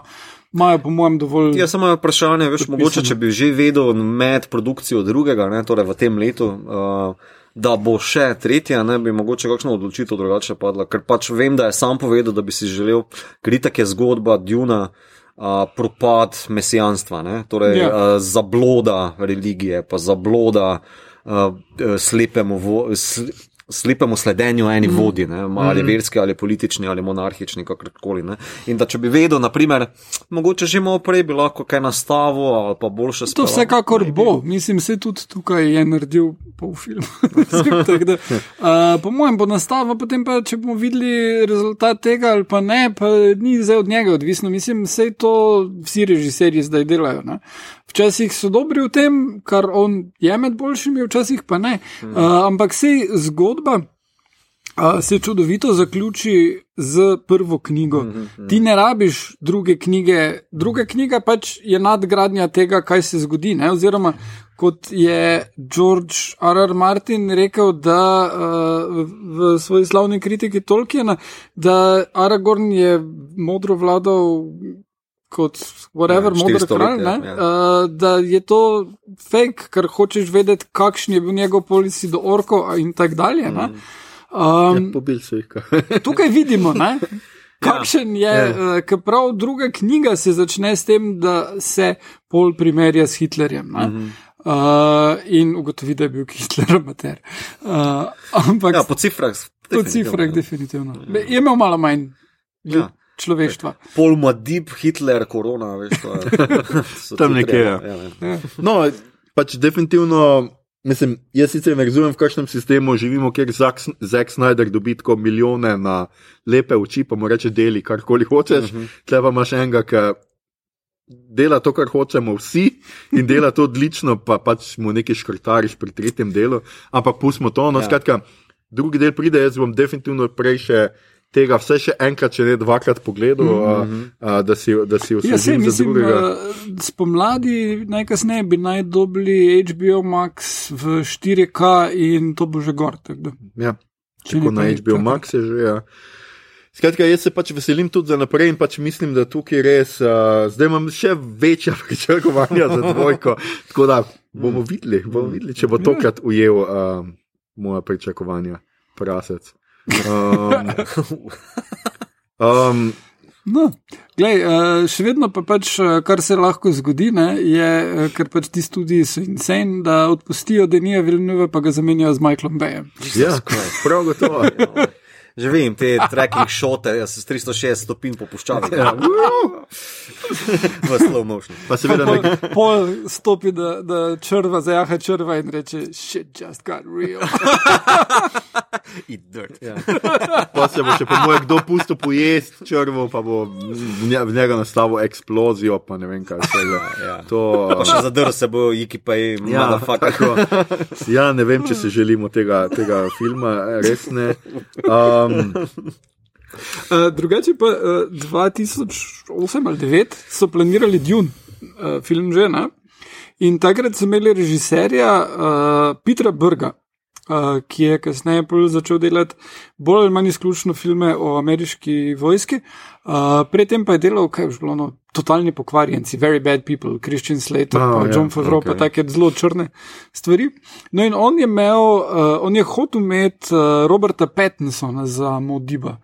Imajo, po mojem, dovolj. Ja, samo vprašanje, veš, mogoče, če bi že vedel med produkcijo drugega, ne, torej v tem letu, uh, da bo še tretja, ne bi mogoče kakšno odločitev drugače padla, ker pač vem, da je sam povedal, da bi si želel, ker itak je zgodba Djuna. Uh, propad mesijanstva, ne? torej Ja. yeah. uh, zabloda religije, pa zabloda uh, slepemu, vo, sl, slepemu sledenju eni mm. vodi, ne? Ali verski, ali politični, ali monarhični, kakorkoli. ne. In da če bi vedel, naprimer, mogoče že malo prej bi lahko kaj nastavil, ali pa boljše To spelo. vsekakor bo, mislim, se tudi tukaj je naredil pol tako da, uh, po mojem bo nastava, potem pa če bomo videli rezultat tega ali pa ne, pa ni zdaj od njega odvisno. Mislim, vse to vsi režiserji zdaj delajo. Ne? Včasih so dobri v tem, kar on je med boljšimi, včasih pa ne. Uh, ampak sej zgodba. Uh, se čudovito zaključi z prvo knjigo. Mm -hmm. Ti ne rabiš druge knjige. Druga knjiga pač je nadgradnja tega, kaj se zgodi. Ne? Oziroma, kot je George R. R. Martin rekel da, uh, v svoji slavni kritiki Tolkiena, da Aragorn je modro vladal. Kot whatever, Ja, modri 400 kralj, ne, ja, ja. uh, da je to fake, ker hočeš vedeti, kakšen je bil njegov policy do orkov in tako dalje. Mm. Um, Ja, pobil so jih. kaj. tukaj vidimo, ne, kakšen je, Ja. ja. ker prav druga knjiga se začne s tem, da se Pol primerja s Hitlerjem. Ne, Mhm. uh, in ugotovi, da je bil Hitler amater. Uh, ampak Ja, po cifrah. po cifrah, definitivno. Je imel malo manj Ja. Človeštva. Pol Madib, Hitler, korona, veš, to je. Tam nekje, ja. ja, ja. No, pač definitivno Mislim, jaz sicer ne razumem, v kakšnem sistemu živimo, kjer Zack Snyder dobi tako milijone na lepe oči, pa mu reče: deli karkoli hočeš. Uh -huh. Tle pa imaš enega, ki dela to, kar hočemo vsi in dela to odlično, pa pač mu nekaj škrtariš pri tretjem delu. Ampak pustimo to. No, Ja. skratka, drugi del pride, jaz bom definitivno prej še. Tega vse še enkrat, če ne dvakrat pogledal, mm -hmm. a, a, da si, da si Ja, osebno sej, za mislim, drugega. uh, spomladi najkasneje bi naj dobili HBO Max v 4K in to bo že gor. da. Ja, Če ne, na HBO Max je že. Ja. Skratka, jaz se pač veselim tudi za naprej in pač mislim, da tukaj res, uh, zdaj imam še večja pričakovanja za dvojko. Tako da bomo videli, bomo videli če bo tokrat ujel uh, moja pričakovanja, prasec. Um, um, No, glej, uh, še vedno pa pač, uh, kar se lahko zgodi, ne, je, uh, ker pač ti studiji so insane, da odpustijo Denija Vilnuve, pa ga zamenjajo z Michaelom Bayem. ja, prav gotovo. Že vem, te trekking šote, jaz se s 360 stopinj popuščam. Ja. v slow motion. Pa seveda Pol, ne. pol stopi, da, da črva zajaha črva in reče: shit just got real. Eat dirt. Ja. Pa se bo še po mojem kdo pustil pojesti črvo, pa bo v nje- v njega nastavil eksplozijo, pa ne vem kaj se je. Ja. To, Pa še zadrl se bo, iki pa je, Ja, motherfucker. tako. ja, ne vem, če se želimo tega, tega filma, res ne. Um, Uh, drugače pa uh, 2008 ali 2009 so planirali Dune, uh, film že ne. In takrat so imeli režiserja uh, Petra Brga, uh, ki je kasneje začel delati bolj ali manj izključno filme o ameriški vojski. Uh, predtem pa je delal, kaj je bilo, no, totalni pokvarjenci, Very Bad People, Christian Slater, Oh, oh, ja, John Favreau, okay. ok. pa take zelo črne stvari. No in on je imel, uh, on je hotel imeti uh, Roberta Pattinsona za Modiba.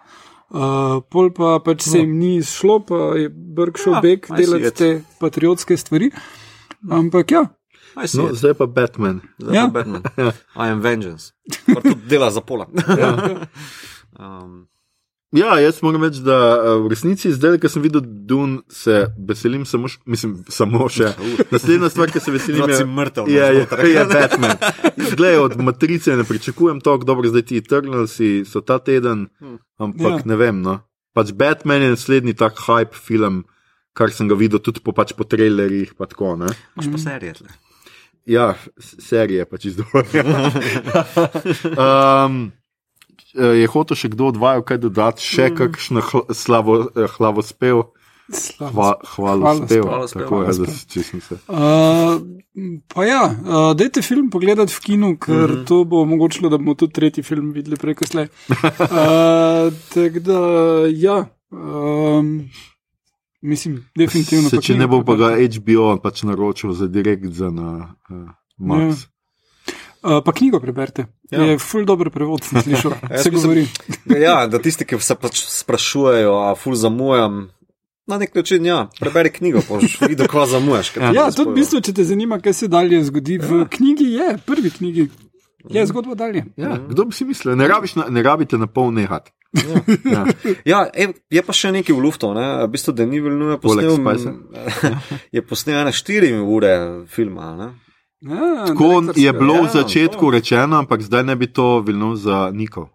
Uh, pol pa pač se jim ni šlo, pa je šel Ja, see delati te patriotske stvari. Ampak ja, no, it. zdaj pa Batman. Zdaj Ja. pa Batman. I am vengeance. Kar tudi dela za pola. um, Ja, jaz moram reči, da uh, v resnici zdaj, ko sem videl Dun, se veselim samo, š, mislim, samo še. Naslednja stvar, ki se veselim, je, mrtev, je, je, navznotraj. je Batman. Glej, od Matrice ne pričakujem toliko, dobro, zdaj ti Eternalsi so ta teden, ampak Ja. ja. ne vem. No. Pač Batman je naslednji tak hype film, kar sem ga videl tudi po, pač po trailerjih. Pa tako, ne. imaš pa serije. tle. Ja, serije pač izdovolj. um, je hotel še kdo od vaju kaj dodati, še Mm. kakšno hl slavo, eh, hlavospev? Hva, hvalospev. Hvalospev, Tako je, da če sem se. Uh, pa ja, uh, dajte film pogledati v kinu, ker Mhm. -huh. to bo omogočilo, da bomo tudi tretji film videli preko slej. Uh, Tako da, ja. Um, mislim, definitivno. Se, če ne bo pa ga. HBO pač naročil za direkt za na uh, Max. Uh, pa knjigo preberite. Ja. Ja. Je ful dobro prevod, sem slišal. Jaz Se govori. Ja, da tisti, ki se pač sprašujejo, a ful zamujam. Na nek način, ja, preberi knjigo, pa boš videl, kva zamujaš. Ja, ne tudi v bistvu, če te zanima, kaj se dalje zgodi v knjigi, je prvi knjigi. Je zgodba dalje. Ja, kdo bi si mislil, ne, rabiš na, ne rabite na pol nehati. Ja. Ja, e, je pa še nekaj v luftu. Ne? V bistvu, da ni Vilnuje Poleg posnel, je posnel ene štiri ure filma. Ne? Ja, Tako je bilo v Ja, začetku rečeno, ampak zdaj ne bi to vilno za Nikov.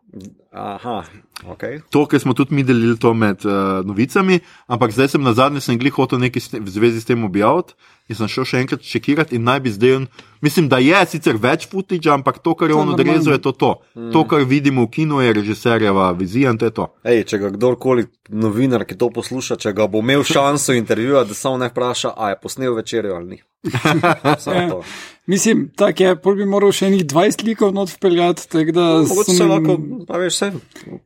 Aha, ok. To, kar smo tudi mi delili to med uh, novicami, ampak zdaj sem na zadnje sem glih hotel nekaj v zvezi s tem objaviti in sem šel še enkrat čekirati in naj bi zdaj, on, mislim, da je sicer več footage, ampak to, kar je on odrezal, je to. To, mm. to kar vidimo v kinu, je režiserjeva vizija in to je to. Ej, če ga kdorkoli novinar, ki to posluša, če ga bo imel šanso intervjuvati, da samo ne vpraša, a je posnel večerjo ali ni. Samo to. Mislim, tako je, pol bi moral še enih 20 likov not vpeljati, tako da Mogoče sem- se lahko, pa veš, vse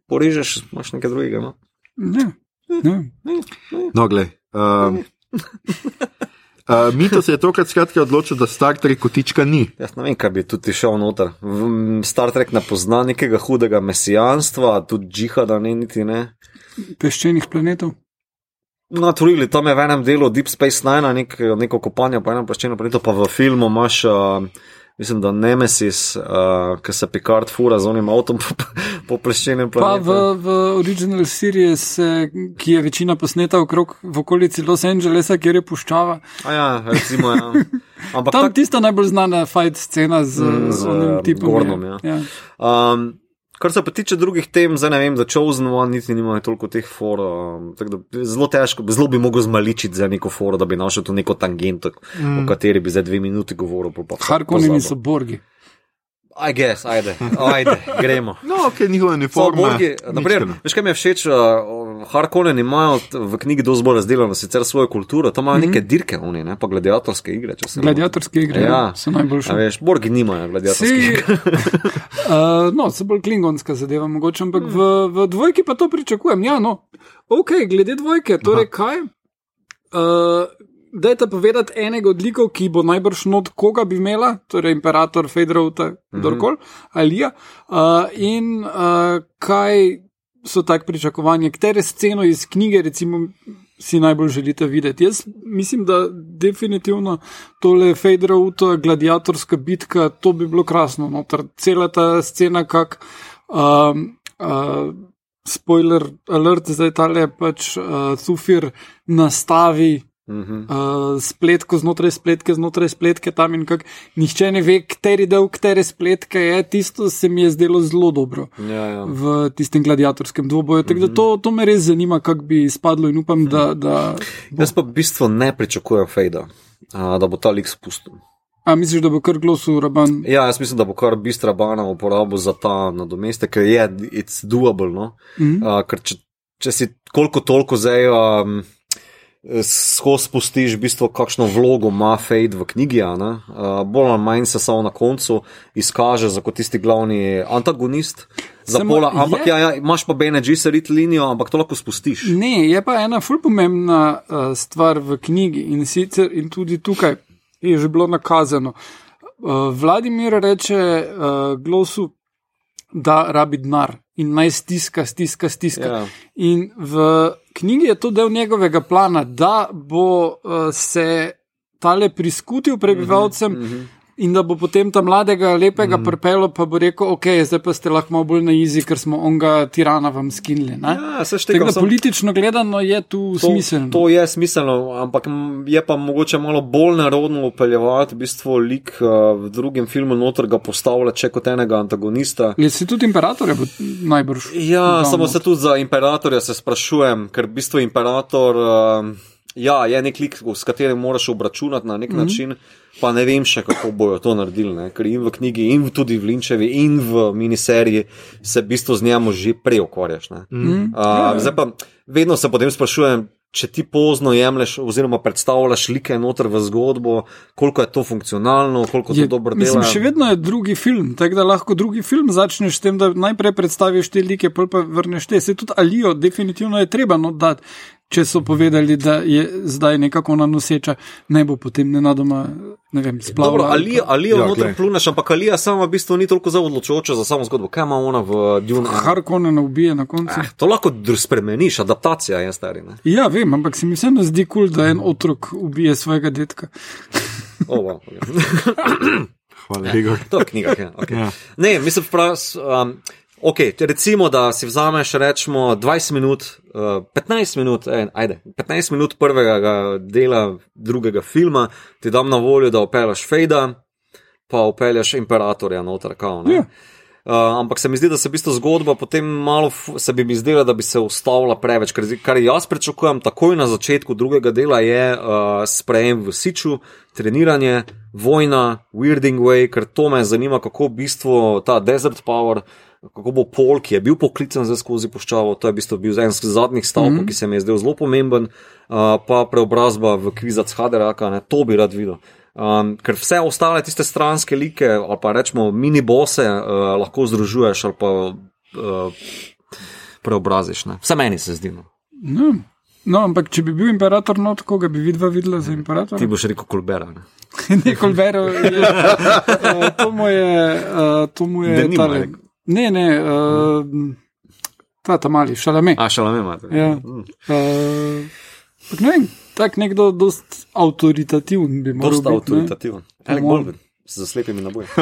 porežeš, imaš nekaj drugega. No? Ne, ne. No, glej. Um, uh, Mito se je tokrat skratka odločil, da Star Trek kotička ni. Jaz ne vem, kaj bi tudi šel noter. V- Star Trek ne pozna nekega hudega mesijanstva, tudi džihada ne niti ne. Peščenih planetov. No, turili, tam je v enem delu Deep Space Nine, nek, neko kopanje po enem plaščenem planetu, pa v filmu imaš uh, mislim, da Nemesis, uh, ki se Picard fura z onim avtom po, po pleščenem Pa v, planetu. v original series, eh, ki je večina posneta okrog v okolici Los Angelesa, kjer je puščava. A ja, recimo, ja. Ampak Tam tak, tista najbolj znana fight scena z, Mm, z, z onim eh, tipom. Gordonom, je. ja. Ja. um, kar se pa tiče drugih tem, zdaj ne vem, za Chosen One niti nimajo toliko teh for. Um, tako da zelo težko, zelo bi mogel zmaličiti za neko foro, da bi našel tu neko tangento, mm. o kateri bi za dve minuti govoril. pa pa vsak Harkonneni pozabil. so borgi. I guess, ajde, ajde, gremo. No, ok, njihove So uniforme. Borgi, naprimer, veš, kaj mi je všeč, uh, Harkonnen imajo v knjigi dosti bolj razdeljeno sicer svojo kulturo, tam imajo mm -hmm. neke dirke, oni, ne, pa gladiatorske igre. se ne. Gladiatorske igre Ja. ja. so najboljše. A veš, Borgi nimajo gladiatorskih Sej, iger. uh, no, se bolj klingonska zadeva, mogoče, ampak v, v dvojki pa to pričakujem. Ja, no, ok, glede dvojke, torej Aha. kaj? Uh, Dajte povedati enega od likov, ki bo najbrž not koga bi imela, torej imperator Federovta, kdorkoli, mm -hmm. Alija. Uh, in uh, kaj so tak pričakovanja, katere sceno iz knjige, recimo, si najbolj želite videti? Jaz mislim, da definitivno tole Federovta, gladiatorska bitka, to bi bilo krasno. Notar. Cela ta scena, kak. Um, uh, Spoiler alert, zdaj tale pač uh, Sufir nastavi Mhm. uh, spletko znotraj spletke, znotraj spletke tam in kako nihče ne ve, kateri del, katere spletke je. Tisto se mi je zdelo zelo dobro Ja, ja. v tistem gladiatorskem dvoboju. Tako da to, to me res zanima, kako bi izpadlo in upam, da. da bo. Jaz pa v bistvu ne pričakujem Fejda, da bo ta lik spustil. A misliš, da bo kar glosu raban? Ja, jaz mislim, da bo kar bistra bana uporabil za ta nadomestek, ker je it's doable. No? Mhm. -hmm. uh, ker če, če si koliko toliko zdaj. Um, Skozi spustiš, v bistvu, kakšno vlogo ima Fade v knjigi, uh, bolj ali manj se samo na koncu izkaže za kot tisti glavni antagonist. Za Samo pola, ampak je- ja, ja, imaš pa Bene Gesserit linijo, ampak to lahko spustiš. Ne, je pa ena ful pomembna uh, stvar v knjigi in sicer in tudi tukaj je že bilo nakazano. Uh, Vladimir reče uh, glosu, da rabi denar in naj stiska, stiska, stiska. Ja. In v knjigi je to del njegovega plana, da bo uh, se tale priskutil prebivalcem. Mm -hmm. In da bo potem ta mladega, lepega mm. prpelo, pa bo rekel, ok, zdaj pa ste lahko malo bolj na izi, ker smo onga tirana vam skinili. ne?" Ja, Tako štekam, da sem- politično gledano je tu To, smiselno. to je smiselno, ampak je pa mogoče malo bolj narodno upeljevati v bistvu lik uh, v drugem filmu, noter ga postavlja če kot enega antagonista. Je si tudi imperatorja najbrž. Ja, samo not. se tudi za imperatorja se sprašujem, ker v bistvu imperator uh, ja, je nek lik, s katerim moraš obračunati na nek mm -hmm. način, pa ne vem še, kako bojo to naredili. Ne? Ker in v knjigi, in tudi v Linčevi, in v miniseriji se v bistvu z njemu že prej ukvarjaš. ne. Mm. Uh, zdaj pa vedno se potem sprašujem, če ti pozno jemliš oziroma predstavljaš like noter v zgodbo, koliko je to funkcionalno, koliko to dobro dela. mislim, še vedno je drugi film, tako da lahko drugi film začneš s tem, da najprej predstaviš te like, pol pa vrneš te. Se tudi Alijo, definitivno je treba not dati. Če so povedali, da je zdaj nekako ona noseča, ne bo potem nenadoma, ne splavila. ali ali, ali Ja, noter pluneš, ampak ali je sama v bistvu ni toliko zelo odločujoča za samo zgodbo. Kaj ima ona v Dune? pa Harkonnen ubije na koncu. Eh, to lahko spremeniš, adaptacija je stari. Ne? Ja, vem, ampak se mi vseeno zdi kul, cool, da en otrok ubije svojega detka. Oh, wow, okay. Hvala, Igor. To je knjiga. Ja, okay. Ja. Ne, mislim, vpraš, um, okay, recimo, da si vzameš rečemo 20 minut, uh, 15 minut, eh, ajde, 15 minut prvega dela drugega filma, ti dam na voljo, da opelaš Fejda, pa opeljaš imperatorja noter, kao. ne. Ja. Uh, ampak se mi zdi, da se v bistvu zgodba potem malo, se bi mi zdela, da bi se ustavila preveč. Ker, kar jaz pričakujem takoj na začetku drugega dela je uh, sprejem v Siču, treniranje, vojna, Weirding Way, ker to me zanima, kako v bistvu ta Desert Power, kako bo Pol, ki je bil poklican za skozi puščavo, to je v bistvu bil en z zadnjih stavkov, mm -hmm. ki se mi je zdel zelo pomemben, uh, pa preobrazba v kvizac Haderaka, ne, to bi rad videl. Um, ker vse ostale tiste stranske like, ali pa rečemo mini bose, uh, lahko združuješ ali pa uh, preobraziš. Ne. Vse meni se zdi. No. No. no, ampak če bi bil imperator, no, koga bi vidva videla za imperatora? Ti boš rekel kolbera. Ne. Nikoli vero, je, uh, to mu je, uh, to mu je Da nima tale, ne, ne, uh, ta ta mali, šalame. A šala me imate. Ja. Uh, ampak ne vem, tak nekdo dost avtoritativen bi moral Dosta biti. ne. avtoritativen. Alec. Baldwin. Z slepimi naboji.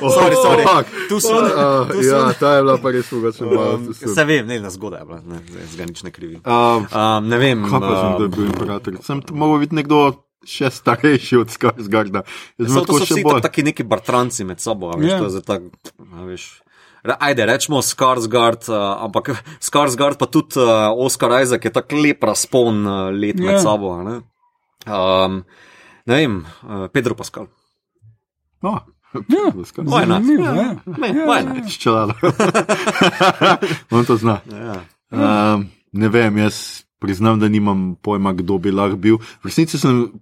Oh. Sorry, sorry. fuck. Tu so. Uh, tu so- ja, ta je bila pa res malo. Um. Se vem, ne, na zgodaj je bila, ne, zdaj zdaj nič ne krivi. Um, Um, ne vem. Kaj pa sem, da je um, bil imperator? Sem to mogel biti nekdo še starejši od Skarsgarda. Sem So, tako vsi bolj. tak- taki neki bratranci med sabo, veš, Ja. to je zdaj tak, a veš. Ajde, rečemo Skarsgard, uh, ampak Skarsgard pa tudi uh, Oscar Isaac je tako lep razpon uh, let med Ja. sabo. Ne, um, ne vem, uh, Pedro Pascal. No, Ja, zanimivo, ja. Why not? Ščelala. On to zna. Ja. Um, ne vem, jaz priznam, da nimam pojma, kdo bi lahko bil. V resnici sem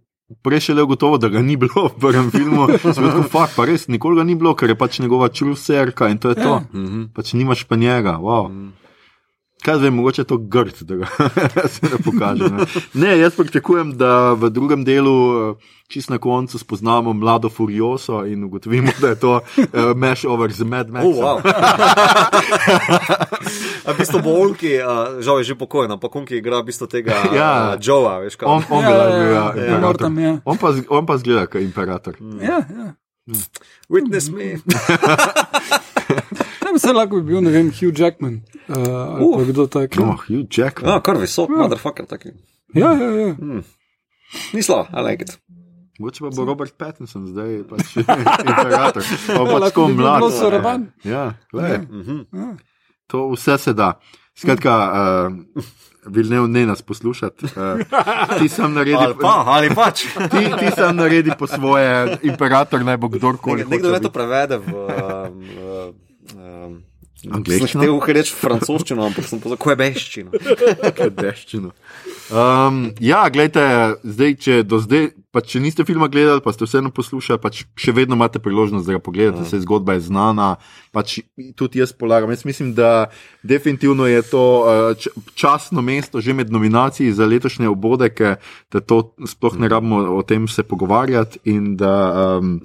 prej šele gotovo, da ga ni bilo v prvem filmu. Rekel, fakt, pa res nikoli ga ni bilo, ker je pač njegova in to je to. Ja. Mhm. Pač nimaš pa njega. Wow. Kaj zdaj, mogoče je to grd, da ga se ne pokaže. Ne? ne, jaz pričakujem, da v drugem delu, eh, čist na koncu, spoznamo mlado Furioso in ugotovimo, da je to uh, mesh over z Mad Maxom. Oh, wow. A v bistvu bo Onki, uh, žal je že pokojna, ampak Onki igra v bistvu tega Ja. uh, Joea, veš kaj. On, on Ja, ja, bil, ja, ja, ja, imperator. Mortem, ja. On pa, on pa zgleda kot imperator. Ja, ja. Witness me. Ne bi se lahko bi bil, ne vem, Hugh Jackman. Uh, ali Uh. kdo tak. Oh, Hugh Jackman. Ah, kar visok, motherfucker, taki. Ja, ja, ja. Ni slabo, I like it. Mogoče pa bo Robert Pattinson zdaj pač imperator. Pa bo pač lahko tako mlad. Glos Soraban. Ja, glej, Mhm. to vse se da. Skratka, uh, Vilnev ne nas poslušati. Uh, ti sam naredi, Ali pa, ali pač. ti, ti sam naredi po svoje, imperator naj bo kdorkoli. Nekdo- Nekdo naj to prevede v. Um, um, Angleščino? Sem hotel reči francoščino, ampak sem pozval kvebeščino. Kadeščino. Um, ja, gledajte, zdaj, če, zdaj, pa če niste filma gledali, pa ste vseeno poslušali, pač še vedno imate priložnost, da ga pogledate, Ja. se zgodba je znana. Pač tudi jaz polagam. Jaz mislim, da definitivno je to č- časno mesto že med nominacijami za letošnje obodeke, da to sploh ne rabimo o tem se pogovarjati in da. Um,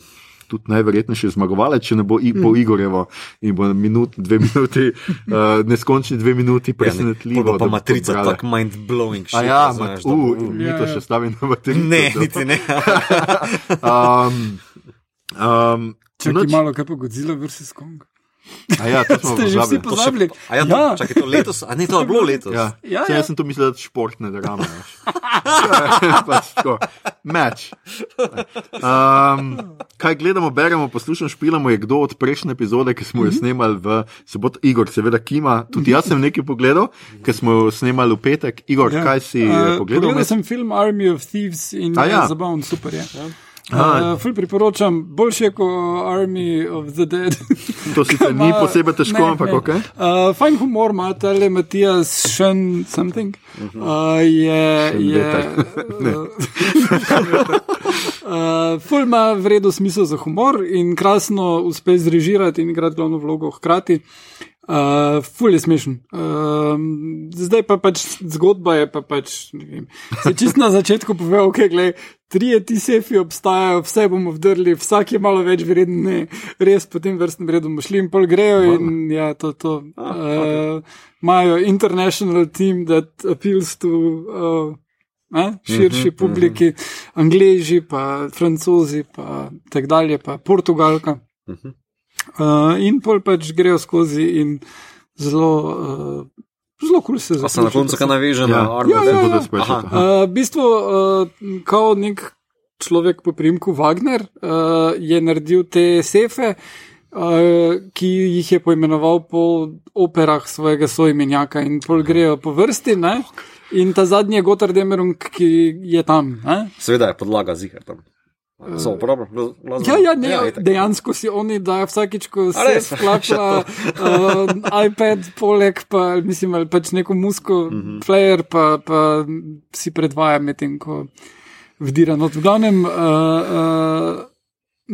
Tudi najverjetnejši zmagovalec, če ne bo i, po Igorjevo in bo minut, dve minuti, uh, neskončni dve minuti, presenetljivo. Pol bo pa bo matrica tako mind-blowing. A shit, ja, a znaš, mat, bo- uh, mi Ja, to ja. še stavim na matrico. Ne, niti ne. Um, um, Čakaj noč- malo, kaj pa Godzilla vs. Kong. A ja, to smo Ste že vsi pozabili. pozabili? A ja, Ja. to, čakaj, to letos, a ne, to je bilo letos. Ja, Ja, ja, ja. Jaz sem to mislil, da je športne drame. pač tako, Meč. Um, kaj gledamo, beremo, poslušamo, špilamo, je kdo od prejšnje epizode, ki smo jo Mhm. snemali v soboto, Igor, seveda Kima. Tudi jaz sem nekaj pogledal, ker smo jo snemali v petek. Igor, ja. kaj si uh, pogledal? Pogledal sem film Army of Thieves in ja. zabaven, super je. Aha. Uh, ful priporočam, boljše kot Army of the Dead. To sicer ni posebej težko, ne, ampak ne. ok. Uh, fajn humor ima tale Matijas Šen something. Uh, je, je, uh, ful ima vredo smisel za humor in krasno uspe zrežirati in igrati glavno vlogo hkrati. Uh, ful je smešen. Uh, zdaj pa pač zgodba je pa pač. Se čist na začetku pove, ok, gledaj, trije ti sefi obstajajo, vse bomo vdrli, vsak je malo več vreden, ne, res po tem vrstnem redu bomo šli in pol grejo in ja, to, to. Uh, Imajo international team that appeals to uh, ne, širši publiki, angleži, pa francozi, pa tako dalje, pa portugalka. Uh, in pol pač grejo skozi in zelo, uh, zelo kul cool se Pa se na koncu kaj naveže na Ja, ja, ja, ja. ja. sprašati. Uh, v bistvu, uh, kot nek človek po primku Wagner uh, je naredil te sefe, uh, ki jih je poimenoval po operah svojega soimenjaka in pol grejo po vrsti. Ne? In ta zadnji je Gotthard Emerung, ki je tam. Ne? Seveda je podlaga zihar tam. So uporabljali. Ja, ja, ne, ja, itak. dejansko si oni dajo vsakič, ko se res? sklapa uh, iPad, poleg pa, mislim, ali pač neko musko, mm Mhm. -hmm. player, pa, pa si predvaja medtem, ko vdira not. V glavnem, uh, uh,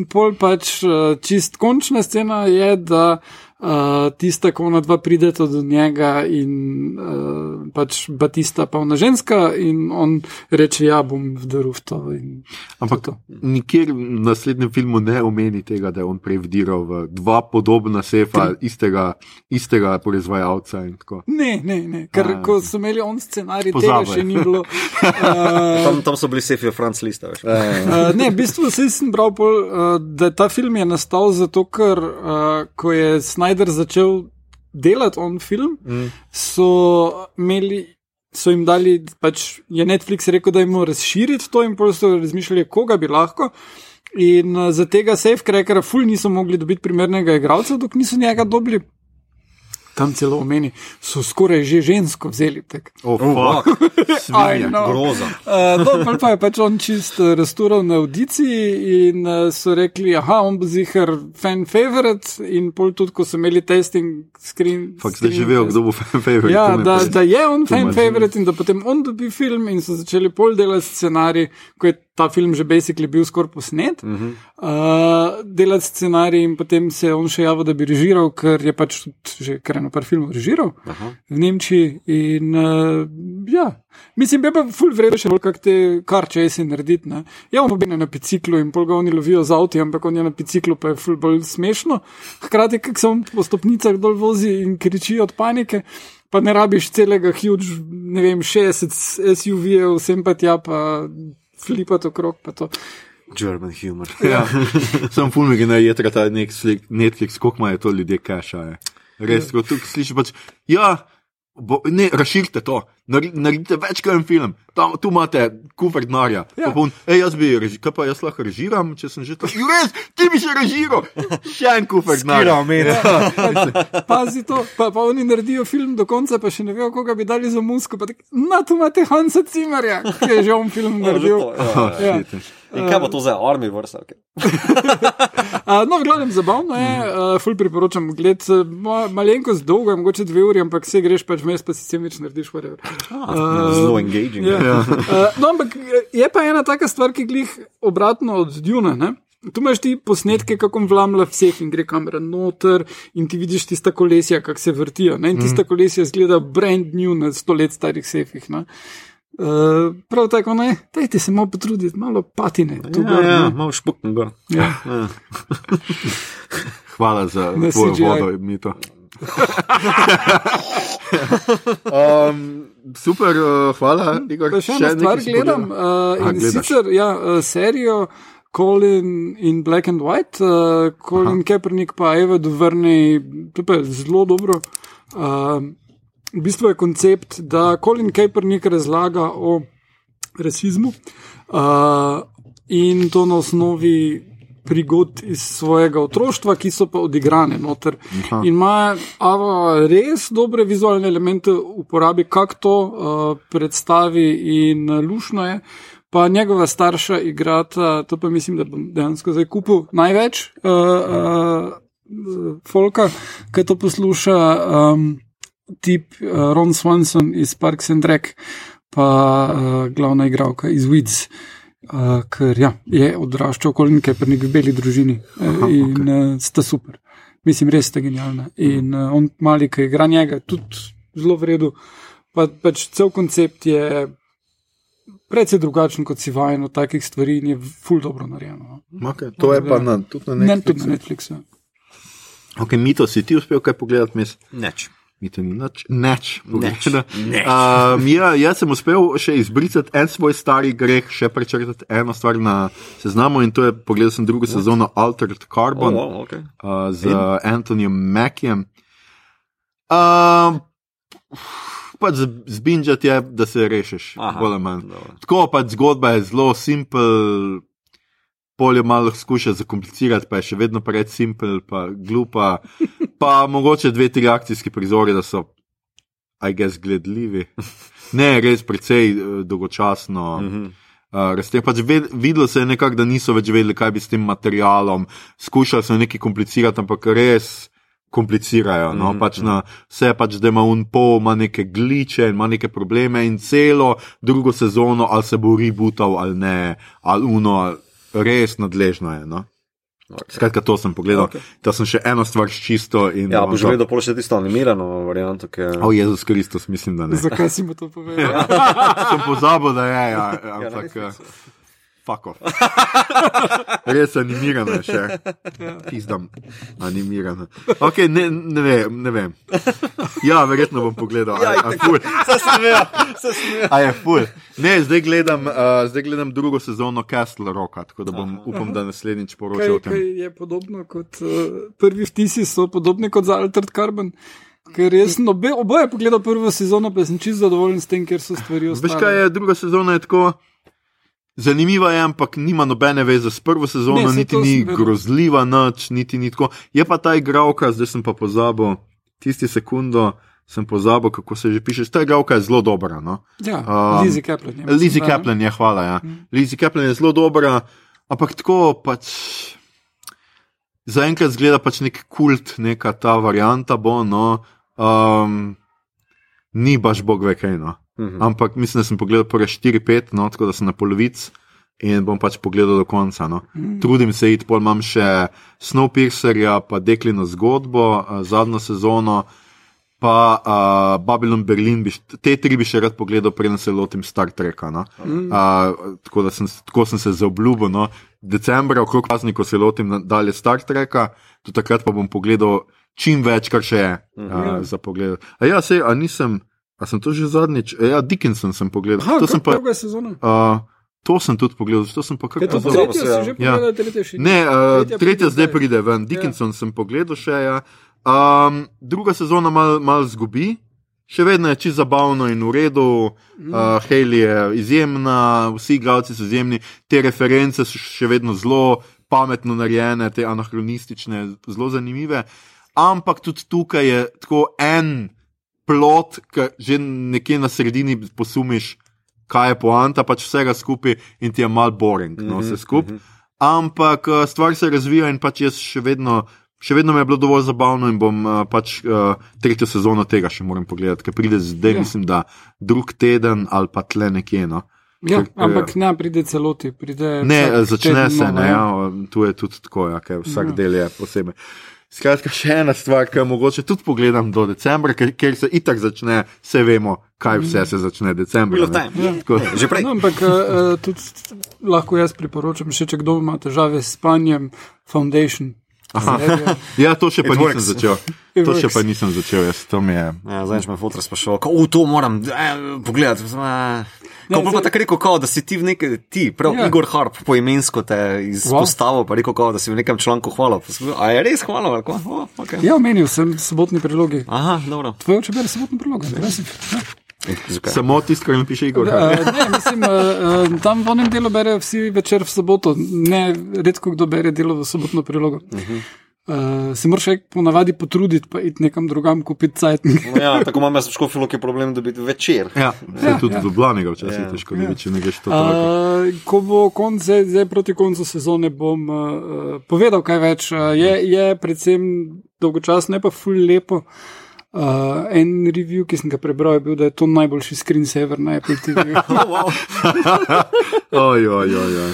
pol pač uh, čist končna scena je, da uh, tista, ko ona dva prideta do njega in uh, pač Batista pa ona ženska in on reče, ja, bom vdrl v to. in Ampak to. nikjer v naslednjem filmu ne omeni tega, da je on prej vdiral v dva podobna sefa istega, istega proizvajalca. in tako. Ne, ne, ne, ker A, ko so imeli on scenarij, Pozabil tega še ni bilo. Uh, Tam, tam so bili sefi Franz Lista. veš. Uh, ne, v bistvu se sem bral, pol, uh, da ta film je nastal zato, ker uh, ko je Snyder začel delati on film, mm. so imeli. So jim dali, pač je Netflix rekel, da jim mora razširiti to, in pol so razmišljali, koga bi lahko. In uh, za tega Safe Crackera ful niso mogli dobiti primernega igralca, dok niso njega dobili. Tam celo omeni, so skoraj že žensko vzeli. Tak. Oh, Oh, Svinja. Groza. Uh, no, pa je pač on čist uh, raztural na audiciji in uh, so rekli, aha, on bo zihar fan favorite in pol tudi, ko so imeli testing screen. Fak screen živel, test. kdo bo fan favorite. Ja, da, da je on fan favorite in da potem on dobi film in so začeli pol delati scenarij, ko je ta film že basically bil skoraj posnet. Uh -huh. uh, delati scenarij in potem se je on še javil, da bi režiral, ker je pač že kar eno par filmov režiral Aha. v Nemčiji. In, uh, ja. Mislim, je pa ful vredno še bolj, kak te kar če si narediti. Ne. Ja, on pobine na biciklu in pol ga oni lovijo z avti, ampak on je na biciklu pa je ful bolj smešno. Hkrati, kak se on po stopnicah dol vozi in kriči od panike. Pa ne rabiš celega huge, ne vem, 60 SUV-jev, vsem pa tja, pa flipati okrog. German humor. Ja, sem fulmin, ki je ta Netflix, Netflix koliko ima je to ljudje kaša. Res, ko tukaj slišiš, pač, ja, bo, ne, razširite to, naredite več kot en film, Tam, tu imate kufr denarja. Ja. Ja. Ej, jaz bi, reži, kaj pa jaz lahko režiram, če sem že to. "Ja, Res, ti bi še režiral, še en kufr denarja. Skira, Pazi to, pa, pa oni naredijo film do konca, pa še ne vejo, koga bi dali za musko. Pa tak, na, tu imate Hansa Cimerja, ki je že on film naredil. Oh, Ja. shit. In kaj bo to za armi vrsta? Okay. Uh, no, v glavnem zabavno je, uh, ful priporočam gled, uh, ma, malenkost dolgo, mogoče dve uri, ampak se greš pač vmes, pa si vsem več narediš, whatever. Zelo engaging. Ja. Uh, no, ampak je pa ena taka stvar, ki glih obratno od Duna. Ne? Tu imaš ti posnetke, kako vlamlja vseh in gre kamera noter, in ti vidiš tista kolesja, kako se vrtijo. Ne? In tista kolesja zgleda brand new na sto let starih sefih. Ne? Uh, prav tako, ne, dajte se malo potruditi, malo patine. Ja, gor, ja, malo špuknem gor. Ja. Hvala za tvojo vodo, Mito. um, super, uh, hvala. Igor. Pa še nekaj stvar gledam. Uh, Aha, in gledaš. sicer ja, uh, serijo Colin in Black and White, uh, Colin Kaepernick pa Eva Duvernay, to je zelo dobro. Uh, v bistvu je koncept, da Colin Kaepernick razlaga o rasizmu uh, in to na osnovi prigod iz svojega otroštva, ki so pa odigrane noter. Aha. In ima Ava res dobre vizualne elemente v uporabi, kako to uh, predstavi in lušno je. Pa njegova starša igrata, to pa mislim, da bom dejansko zdaj kupil največ uh, uh, folka, ki to posluša. Um, tip uh, Ron Swanson iz Parks and Rec, pa uh, glavna igralka iz Weeds. Uh, ker ja, je odraščal Colin Kaepernick v beli družini uh, in okay. uh, sta super. Mislim, res sta genialna. In uh, on mali, ki igra njega, tudi zelo v redu. Pa, pač cel koncept je precej drugačen, kot si vajen od takih stvari in je ful dobro narejeno. no. Okay, to je pa na, tudi na Ne, tudi Netflixu. na Netflixu. Okay, Mito, si ti uspel kaj pogledati? Mis? Neč. Mito ni nič, neč. Neč. Neč. Um, ja, jaz sem uspel še izbrisati en svoj stari greh, še prečrtati eno stvar na seznamu in to je, pogledal sem drugo sezono Altered Carbon. Oh, wow, okay. uh, z Antonijem Mackijem. Um, pač zbinjati je, da se rešiš, Aha, bolj ali manj. dobro. Tako pač zgodba je zelo simpel, polje malo skuša zakomplicirati, pa je še vedno preveč simpel, pa glupa. Pa mogoče dve, tri akcijski prizori, da so, aj gess, gledljivi. Ne, res precej eh, dolgočasno. Mhm. Uh, Razte, pač ved, videlo se je nekako, da niso več vedeli, kaj bi s tem materialom. Skušali so nekaj komplicirati, ampak res komplicirajo. No? Mhm, Pač na, vse pač, da ima un pol, ima neke gliče ima neke probleme in celo drugo sezono, ali se bo rebootal ali ne, ali uno, res nadležno je. No? Skratka, to sem pogledal. Okay. To sem še eno stvar čisto. In, Ja, boš to- gledal pol še tisto animirano varianto, ki je. O, Jezus Kristus, mislim, da ne. Zakaj si mu to povedal? sem pozabil, da je, ja, ampak. Ja, Fuck off. Res animirano je še. Pizdam, animirano. Ok, ne, ne, vem, ne vem. Ja, verjetno bom pogledal. A, a, ful. Se smeja, se smeja. a je ful. Ne, zdaj gledam, uh, zdaj gledam drugo sezono Castle Rocka, tako da bom, upam, da naslednjič Kaj, poročal o kaj tem. je podobno kot uh, prvi vtisi, so podobni kot za Altered Carbon. Ker jaz obe, oboje pogledal prvo sezono, pa sem čisto zadovoljen s tem, ker so stvari ostale. Veš kaj je, druga sezona je tako. Zanimiva je, ampak nima nobene veze s prvo sezono, Ne, niti ni sem vedel. grozljiva, nič, niti ni tako. Je pa ta igralka, zdaj sem pa pozabil, tisti sekundo sem pozabil, kako se že piše. Ta igralka je zelo dobra. No? Ja, Um, Lizzie Kaplan. je, Lizzie ne? Kaplan je, hvala. Ja. Mm. Lizzie Kaplan je zelo dobra, ampak tako pač. Zaenkrat zgleda pač nek kult, neka ta varianta bo, no, um, ni baš bog ve kaj. No. Mhm. Ampak mislim, da sem pogledal prve 4-5, no, tako da sem na polovici in bom pač pogledal do konca. No. Mm. Trudim se iti, pol imam še Snowpiercerja, pa Deklino zgodbo, uh, zadnjo sezono, pa uh, Babylon Berlin. Bi, te tri bi še rad pogledal, preden se lotim Star Treka. No. Mm. Uh, tako sem, tako sem se zaobljubil. No. Decembra, okrog praznikov, se lotim dalje Star Treka, do takrat pa bom pogledal čim več, kar še je uh, Ja. za pogled. A ja, sej, a nisem. A sem to že zadnjič? E, Ja, Dickinson sem pogledal. Aha, to, sem pa, druga sezona. uh, to sem tudi pogledal, to sem pa kar to pozabil tretja, ja. že Ja. pogledal, tretja še? Ne, uh, Tretja tretja, zdaj pride ven. Dickinson ja. sem pogledal še. Ja. Um, druga sezona mal, mal zgubi, še vedno je čisto zabavno in v redu. Uh, Haley je izjemna, vsi igralci so izjemni, te reference so še vedno zelo pametno narejene, te anahronistične, zelo zanimive. Ampak tudi tukaj je tako en plot, ki že nekje na sredini posumiš, kaj je poanta, pač vsega skupaj in ti je mal boring, no, vse skupaj. Ampak eh, stvar se razvija in pač jaz še vedno, še vedno mi je bilo dovolj zabavno in bom uh, pač uh, tretjo sezono tega še moram pogledati, ker pride zdaj, Ja. mislim, da drug teden ali pa tle nekje. No. Ja, Ker, ampak ne pride celoti. Pride Ne, začne se, ne, ja. ja, tu je tudi tako, ja, vsak Ja. del je posebej. Skratka, še ena stvar, ki jo mogoče tudi pogledam do decembra, ker, ker se itak začne, vse vemo, kaj vse se začne decembra. Ja. Tako, Že prej. No, ampak uh, tudi lahko jaz priporočam, še če kdo ima težave s spanjem, Foundation. Aha. Ja, to še pa It nisem works. začel. It To še works. pa nisem začel, jaz to mi je. Ja, zdaj me fotor sprašoval, kako to moram eh, pogledati. Eh, Ko pa zdaj- tako rekel, kao, da si ti v neki, ti, prav Ja. ja. Igor Harp, poimensko te izpostavil, pa rekel, kao, da si v nekem članku hvala. Pa A je res hvala? ali kaj? Oh, okay. Ja, omenil sem sobotni prilogi. Aha, dobro. Tvoj oče bere sobotni prilog, ne si. Zakaj? Samo tisto, kar mi piše Igor. Uh, ne, mislim, uh, uh, tam v onem delu berejo vsi večer v soboto, ne redko kdo bere delo v sobotno prilogo. Uh -huh. Uh, se moraš ponavadi potruditi, pa iti nekam drugam kupiti cajtnik. No, ja, tako imam jaz v škofilo, ki je problem dobiti večer. Ja, se Ja, tudi ja. v Ljubljani ga včasih Ja. težko dobi, če ne greš to tako. Uh, ko bo konc, zdaj, zdaj proti koncu sezone, bom uh, povedal kaj več. Uh, je, je predvsem dolgočasno, ne pa ful lepo. Uh, en review, ki sem ga prebral, je bil, da je to najboljši screensaver na Apple TV. Oj, oj, oj, oj.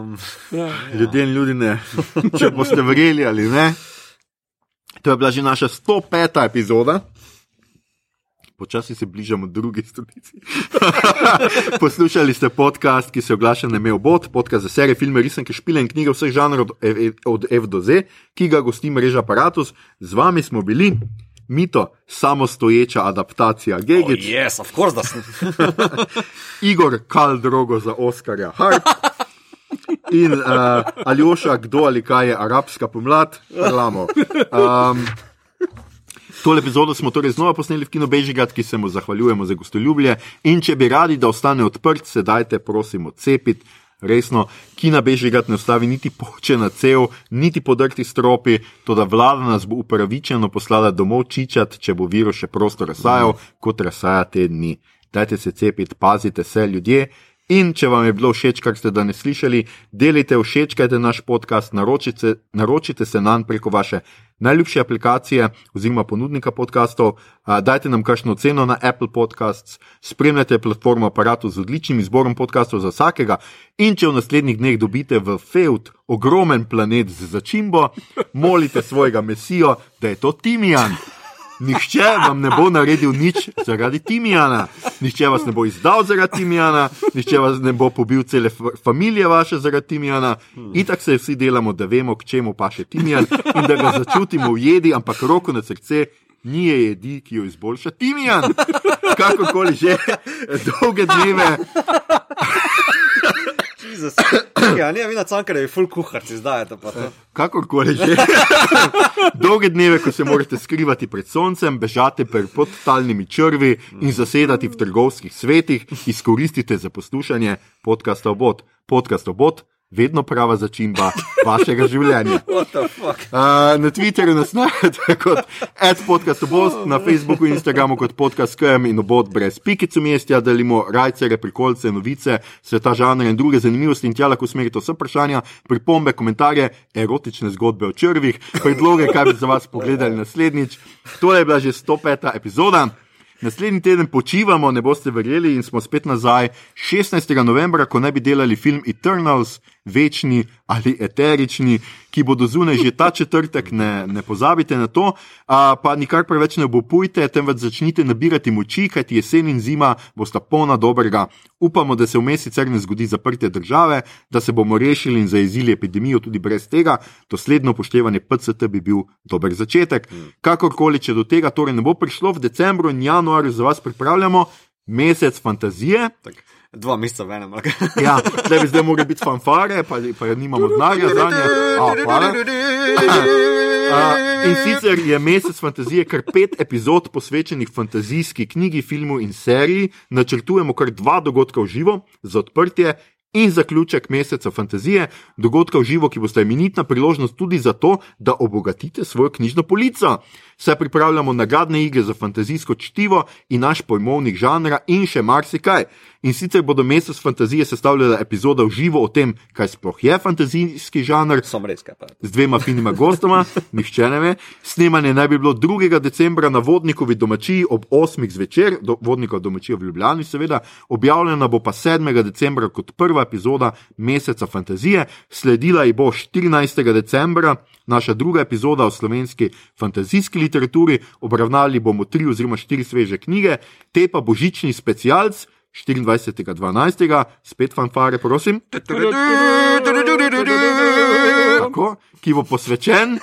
Um, ja. Ljudje in ljudi ne. Če boste verjeli ali ne. To je bila že naša 105. epizoda. Počasi se bližamo drugi stolici. Poslušali ste podcast, ki se oglaša na Mew Bot, podcast za serije, filme, risanke, špile in knjige vseh žanrov od, F- od F do Z, ki ga gosti mreža Apparatus. Z vami smo bili, Mito, samostoječa adaptacija oh, Gegič, yes, of course, da sem. Igor Kal Drogo za Oskarja Harp. In uh, Aljoša, kdo ali kaj je arabska pomlad, lamo. Um, Tole epizodo smo torej znova posneli v Kino Bežigat, ki se mu zahvaljujemo za gostoljubje. In če bi radi, da ostane odprt, se dajte, prosim, odcepiti. Resno, Kina Bežigat ne ostavi niti poče na cev, niti podrti stropi, to da vlada nas bo upravičeno poslala domov čičat, če bo virus še prosto razsajal, kot razsaja te dni. Dajte se cepiti, pazite se, ljudje, In če vam je bilo všeč, kar ste danes slišali, delite, všečkajte naš podcast, naročite, naročite se nam preko vaše najljubše aplikacije oziroma ponudnika podkastov, dajte nam kakšno ceno na Apple Podcasts, spremljate platformo aparatu z odličnim izborom podkastov za vsakega. In če v naslednjih dneh dobite v Feud ogromen planet z začimbo, molite svojega mesijo, da je to Timijan. Nihče vam ne bo naredil nič zaradi Timijana, nihče vas ne bo izdal zaradi Timijana, nihče vas ne bo pobil cele družine vaše zaradi Timijana. In tako se vsi delamo, da vemo, k čemu pa še Timijan in da ga začutimo v jedi, ampak roko na srce. Ni je jedi, ki jo izboljša Timijan, kakorkoli že, dolge dneve. Ja, ne, vi na cankare, full kuharci, zdaj je to pa. Kakorkoli že. Dolge dneve, ko se morate skrivati pred soncem, bežati pred podtalnimi črvi in zasedati v trgovskih svetih, izkoristite za poslušanje podcasta Obot. Podcast Obot vedno prava začimba vašega življenja. Uh, na Twitterju nas najdete kot adpodcast.bost, na Facebooku in Instagramu kot podcast.com in obod brez pikic umestja, delimo rajce, reprikolce, novice, sveta žanra in druge zanimivosti in tja lahko usmerite vse vprašanja, pripombe, komentarje, erotične zgodbe o črvih, predloge, kaj bi za vas pogledali naslednjič. To je bila že 105. epizoda. Naslednji teden počivamo, ne boste verjeli, in smo spet nazaj 16. novembra, ko naj bi delali film Eternals, večni ali eterični, ki bodo zunaj že ta četrtek, ne, ne pozabite na to. A, pa nikar preveč ne obupujte, temveč začnite nabirati moči, kajti jesen in zima bosta polna dobrega. Upamo, da se vmes sicer ne zgodi zaprtje države, da se bomo rešili in zaezili epidemijo tudi brez tega. Dosledno upoštevanje PCT bi bil dober začetek. Kakorkoli, če do tega torej ne bo prišlo v decembru in januarju, za vas pripravljamo mesec fantazije. Tak. Dva meseca v enem. Ja, da bi zdaj mogli biti fanfare, pa, pa nimamo denarja za nje. In sicer je mesec fantazije kar pet epizod posvečenih fantazijski knjigi, filmu in seriji. Načrtujemo kar dva dogodka v živo za odprtje. In zaključek meseca fantazije, dogodka v živo, ki boste imenitna priložnost tudi za to, da obogatite svojo knjižno polico. Saj pripravljamo nagradne igre za fantazijsko čtivo in naš pojmovnik žanra in še marsikaj. In sicer bodo mesec fantazije sestavljala epizoda v živo o tem, kaj sploh je fantazijski žanr. Sam res kaj pa. Z dvema finima gostoma, nihče ne ve. Snemanje naj bi bilo 2. decembra na vodnikovi domačiji ob 8. zvečer, do, vodnikov domačijo v Ljubljani, seveda. Objavljena bo pa 7. decembra kot prva epizoda meseca fantazije, sledila ji bo 14. decembra. Naša druga epizoda o slovenski fantazijski literaturi, obravnavali bomo tri oziroma štiri sveže knjige, te pa božični specialc, 24.12., spet fanfare, prosim. Tako, ki bo posvečen,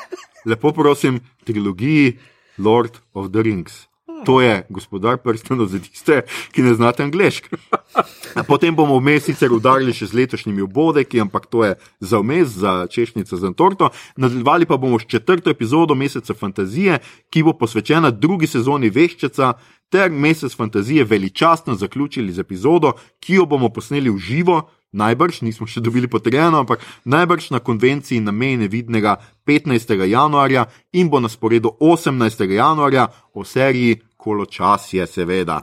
lepo prosim, trilogiji Lord of the Rings. To je gospodar prstenov za tiste, ki ne znate angliško. Potem bomo vmes sicer udarili še z letošnjimi obodeki, ampak to je za vmes, za češnjico, za torto. Nadaljevali pa bomo s četrto epizodo Meseca fantazije, ki bo posvečena drugi sezoni Veščica, ter Mesec fantazije veličastno zaključili z epizodo, ki jo bomo posneli v živo. Najbrž nismo še dobili potrjeno, ampak najbrž na konvenciji na meji nevidnega 15. januarja in bo na sporedu 18. januarja o seriji Koločasje, seveda.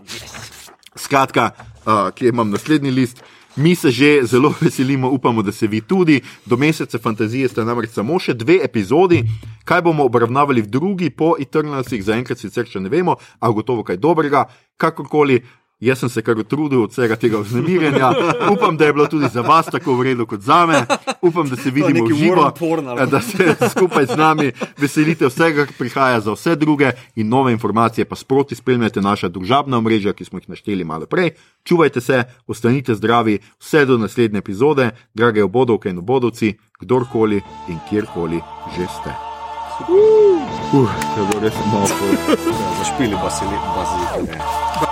Skratka, uh, kje imam naslednji list. Mi se že zelo veselimo, upamo, da se vi tudi. Do meseca fantazije sta namreč samo še dve epizodi. Kaj bomo obravnavali v drugi, po Eternalsih, zaenkrat sicer še ne vemo, a gotovo kaj dobrega. Kakorkoli, Jaz sem se kar utrudil od vsega tega vznemirjenja. Upam, da je bilo tudi za vas tako vredno kot za me. Upam, da se vidimo v živo, da se skupaj z nami veselite vsega, kar prihaja za vse druge in nove informacije, pa sproti spremljate naša družabna omrežja, ki smo jih našteli malo prej. Čuvajte se, ostanite zdravi, vse do naslednje epizode, drage obodovke in obodovci, kdorkoli in kjerkoli že ste. Uf, uh, to je bilo res malo. Zašpili pa si lepo, pa si lepo.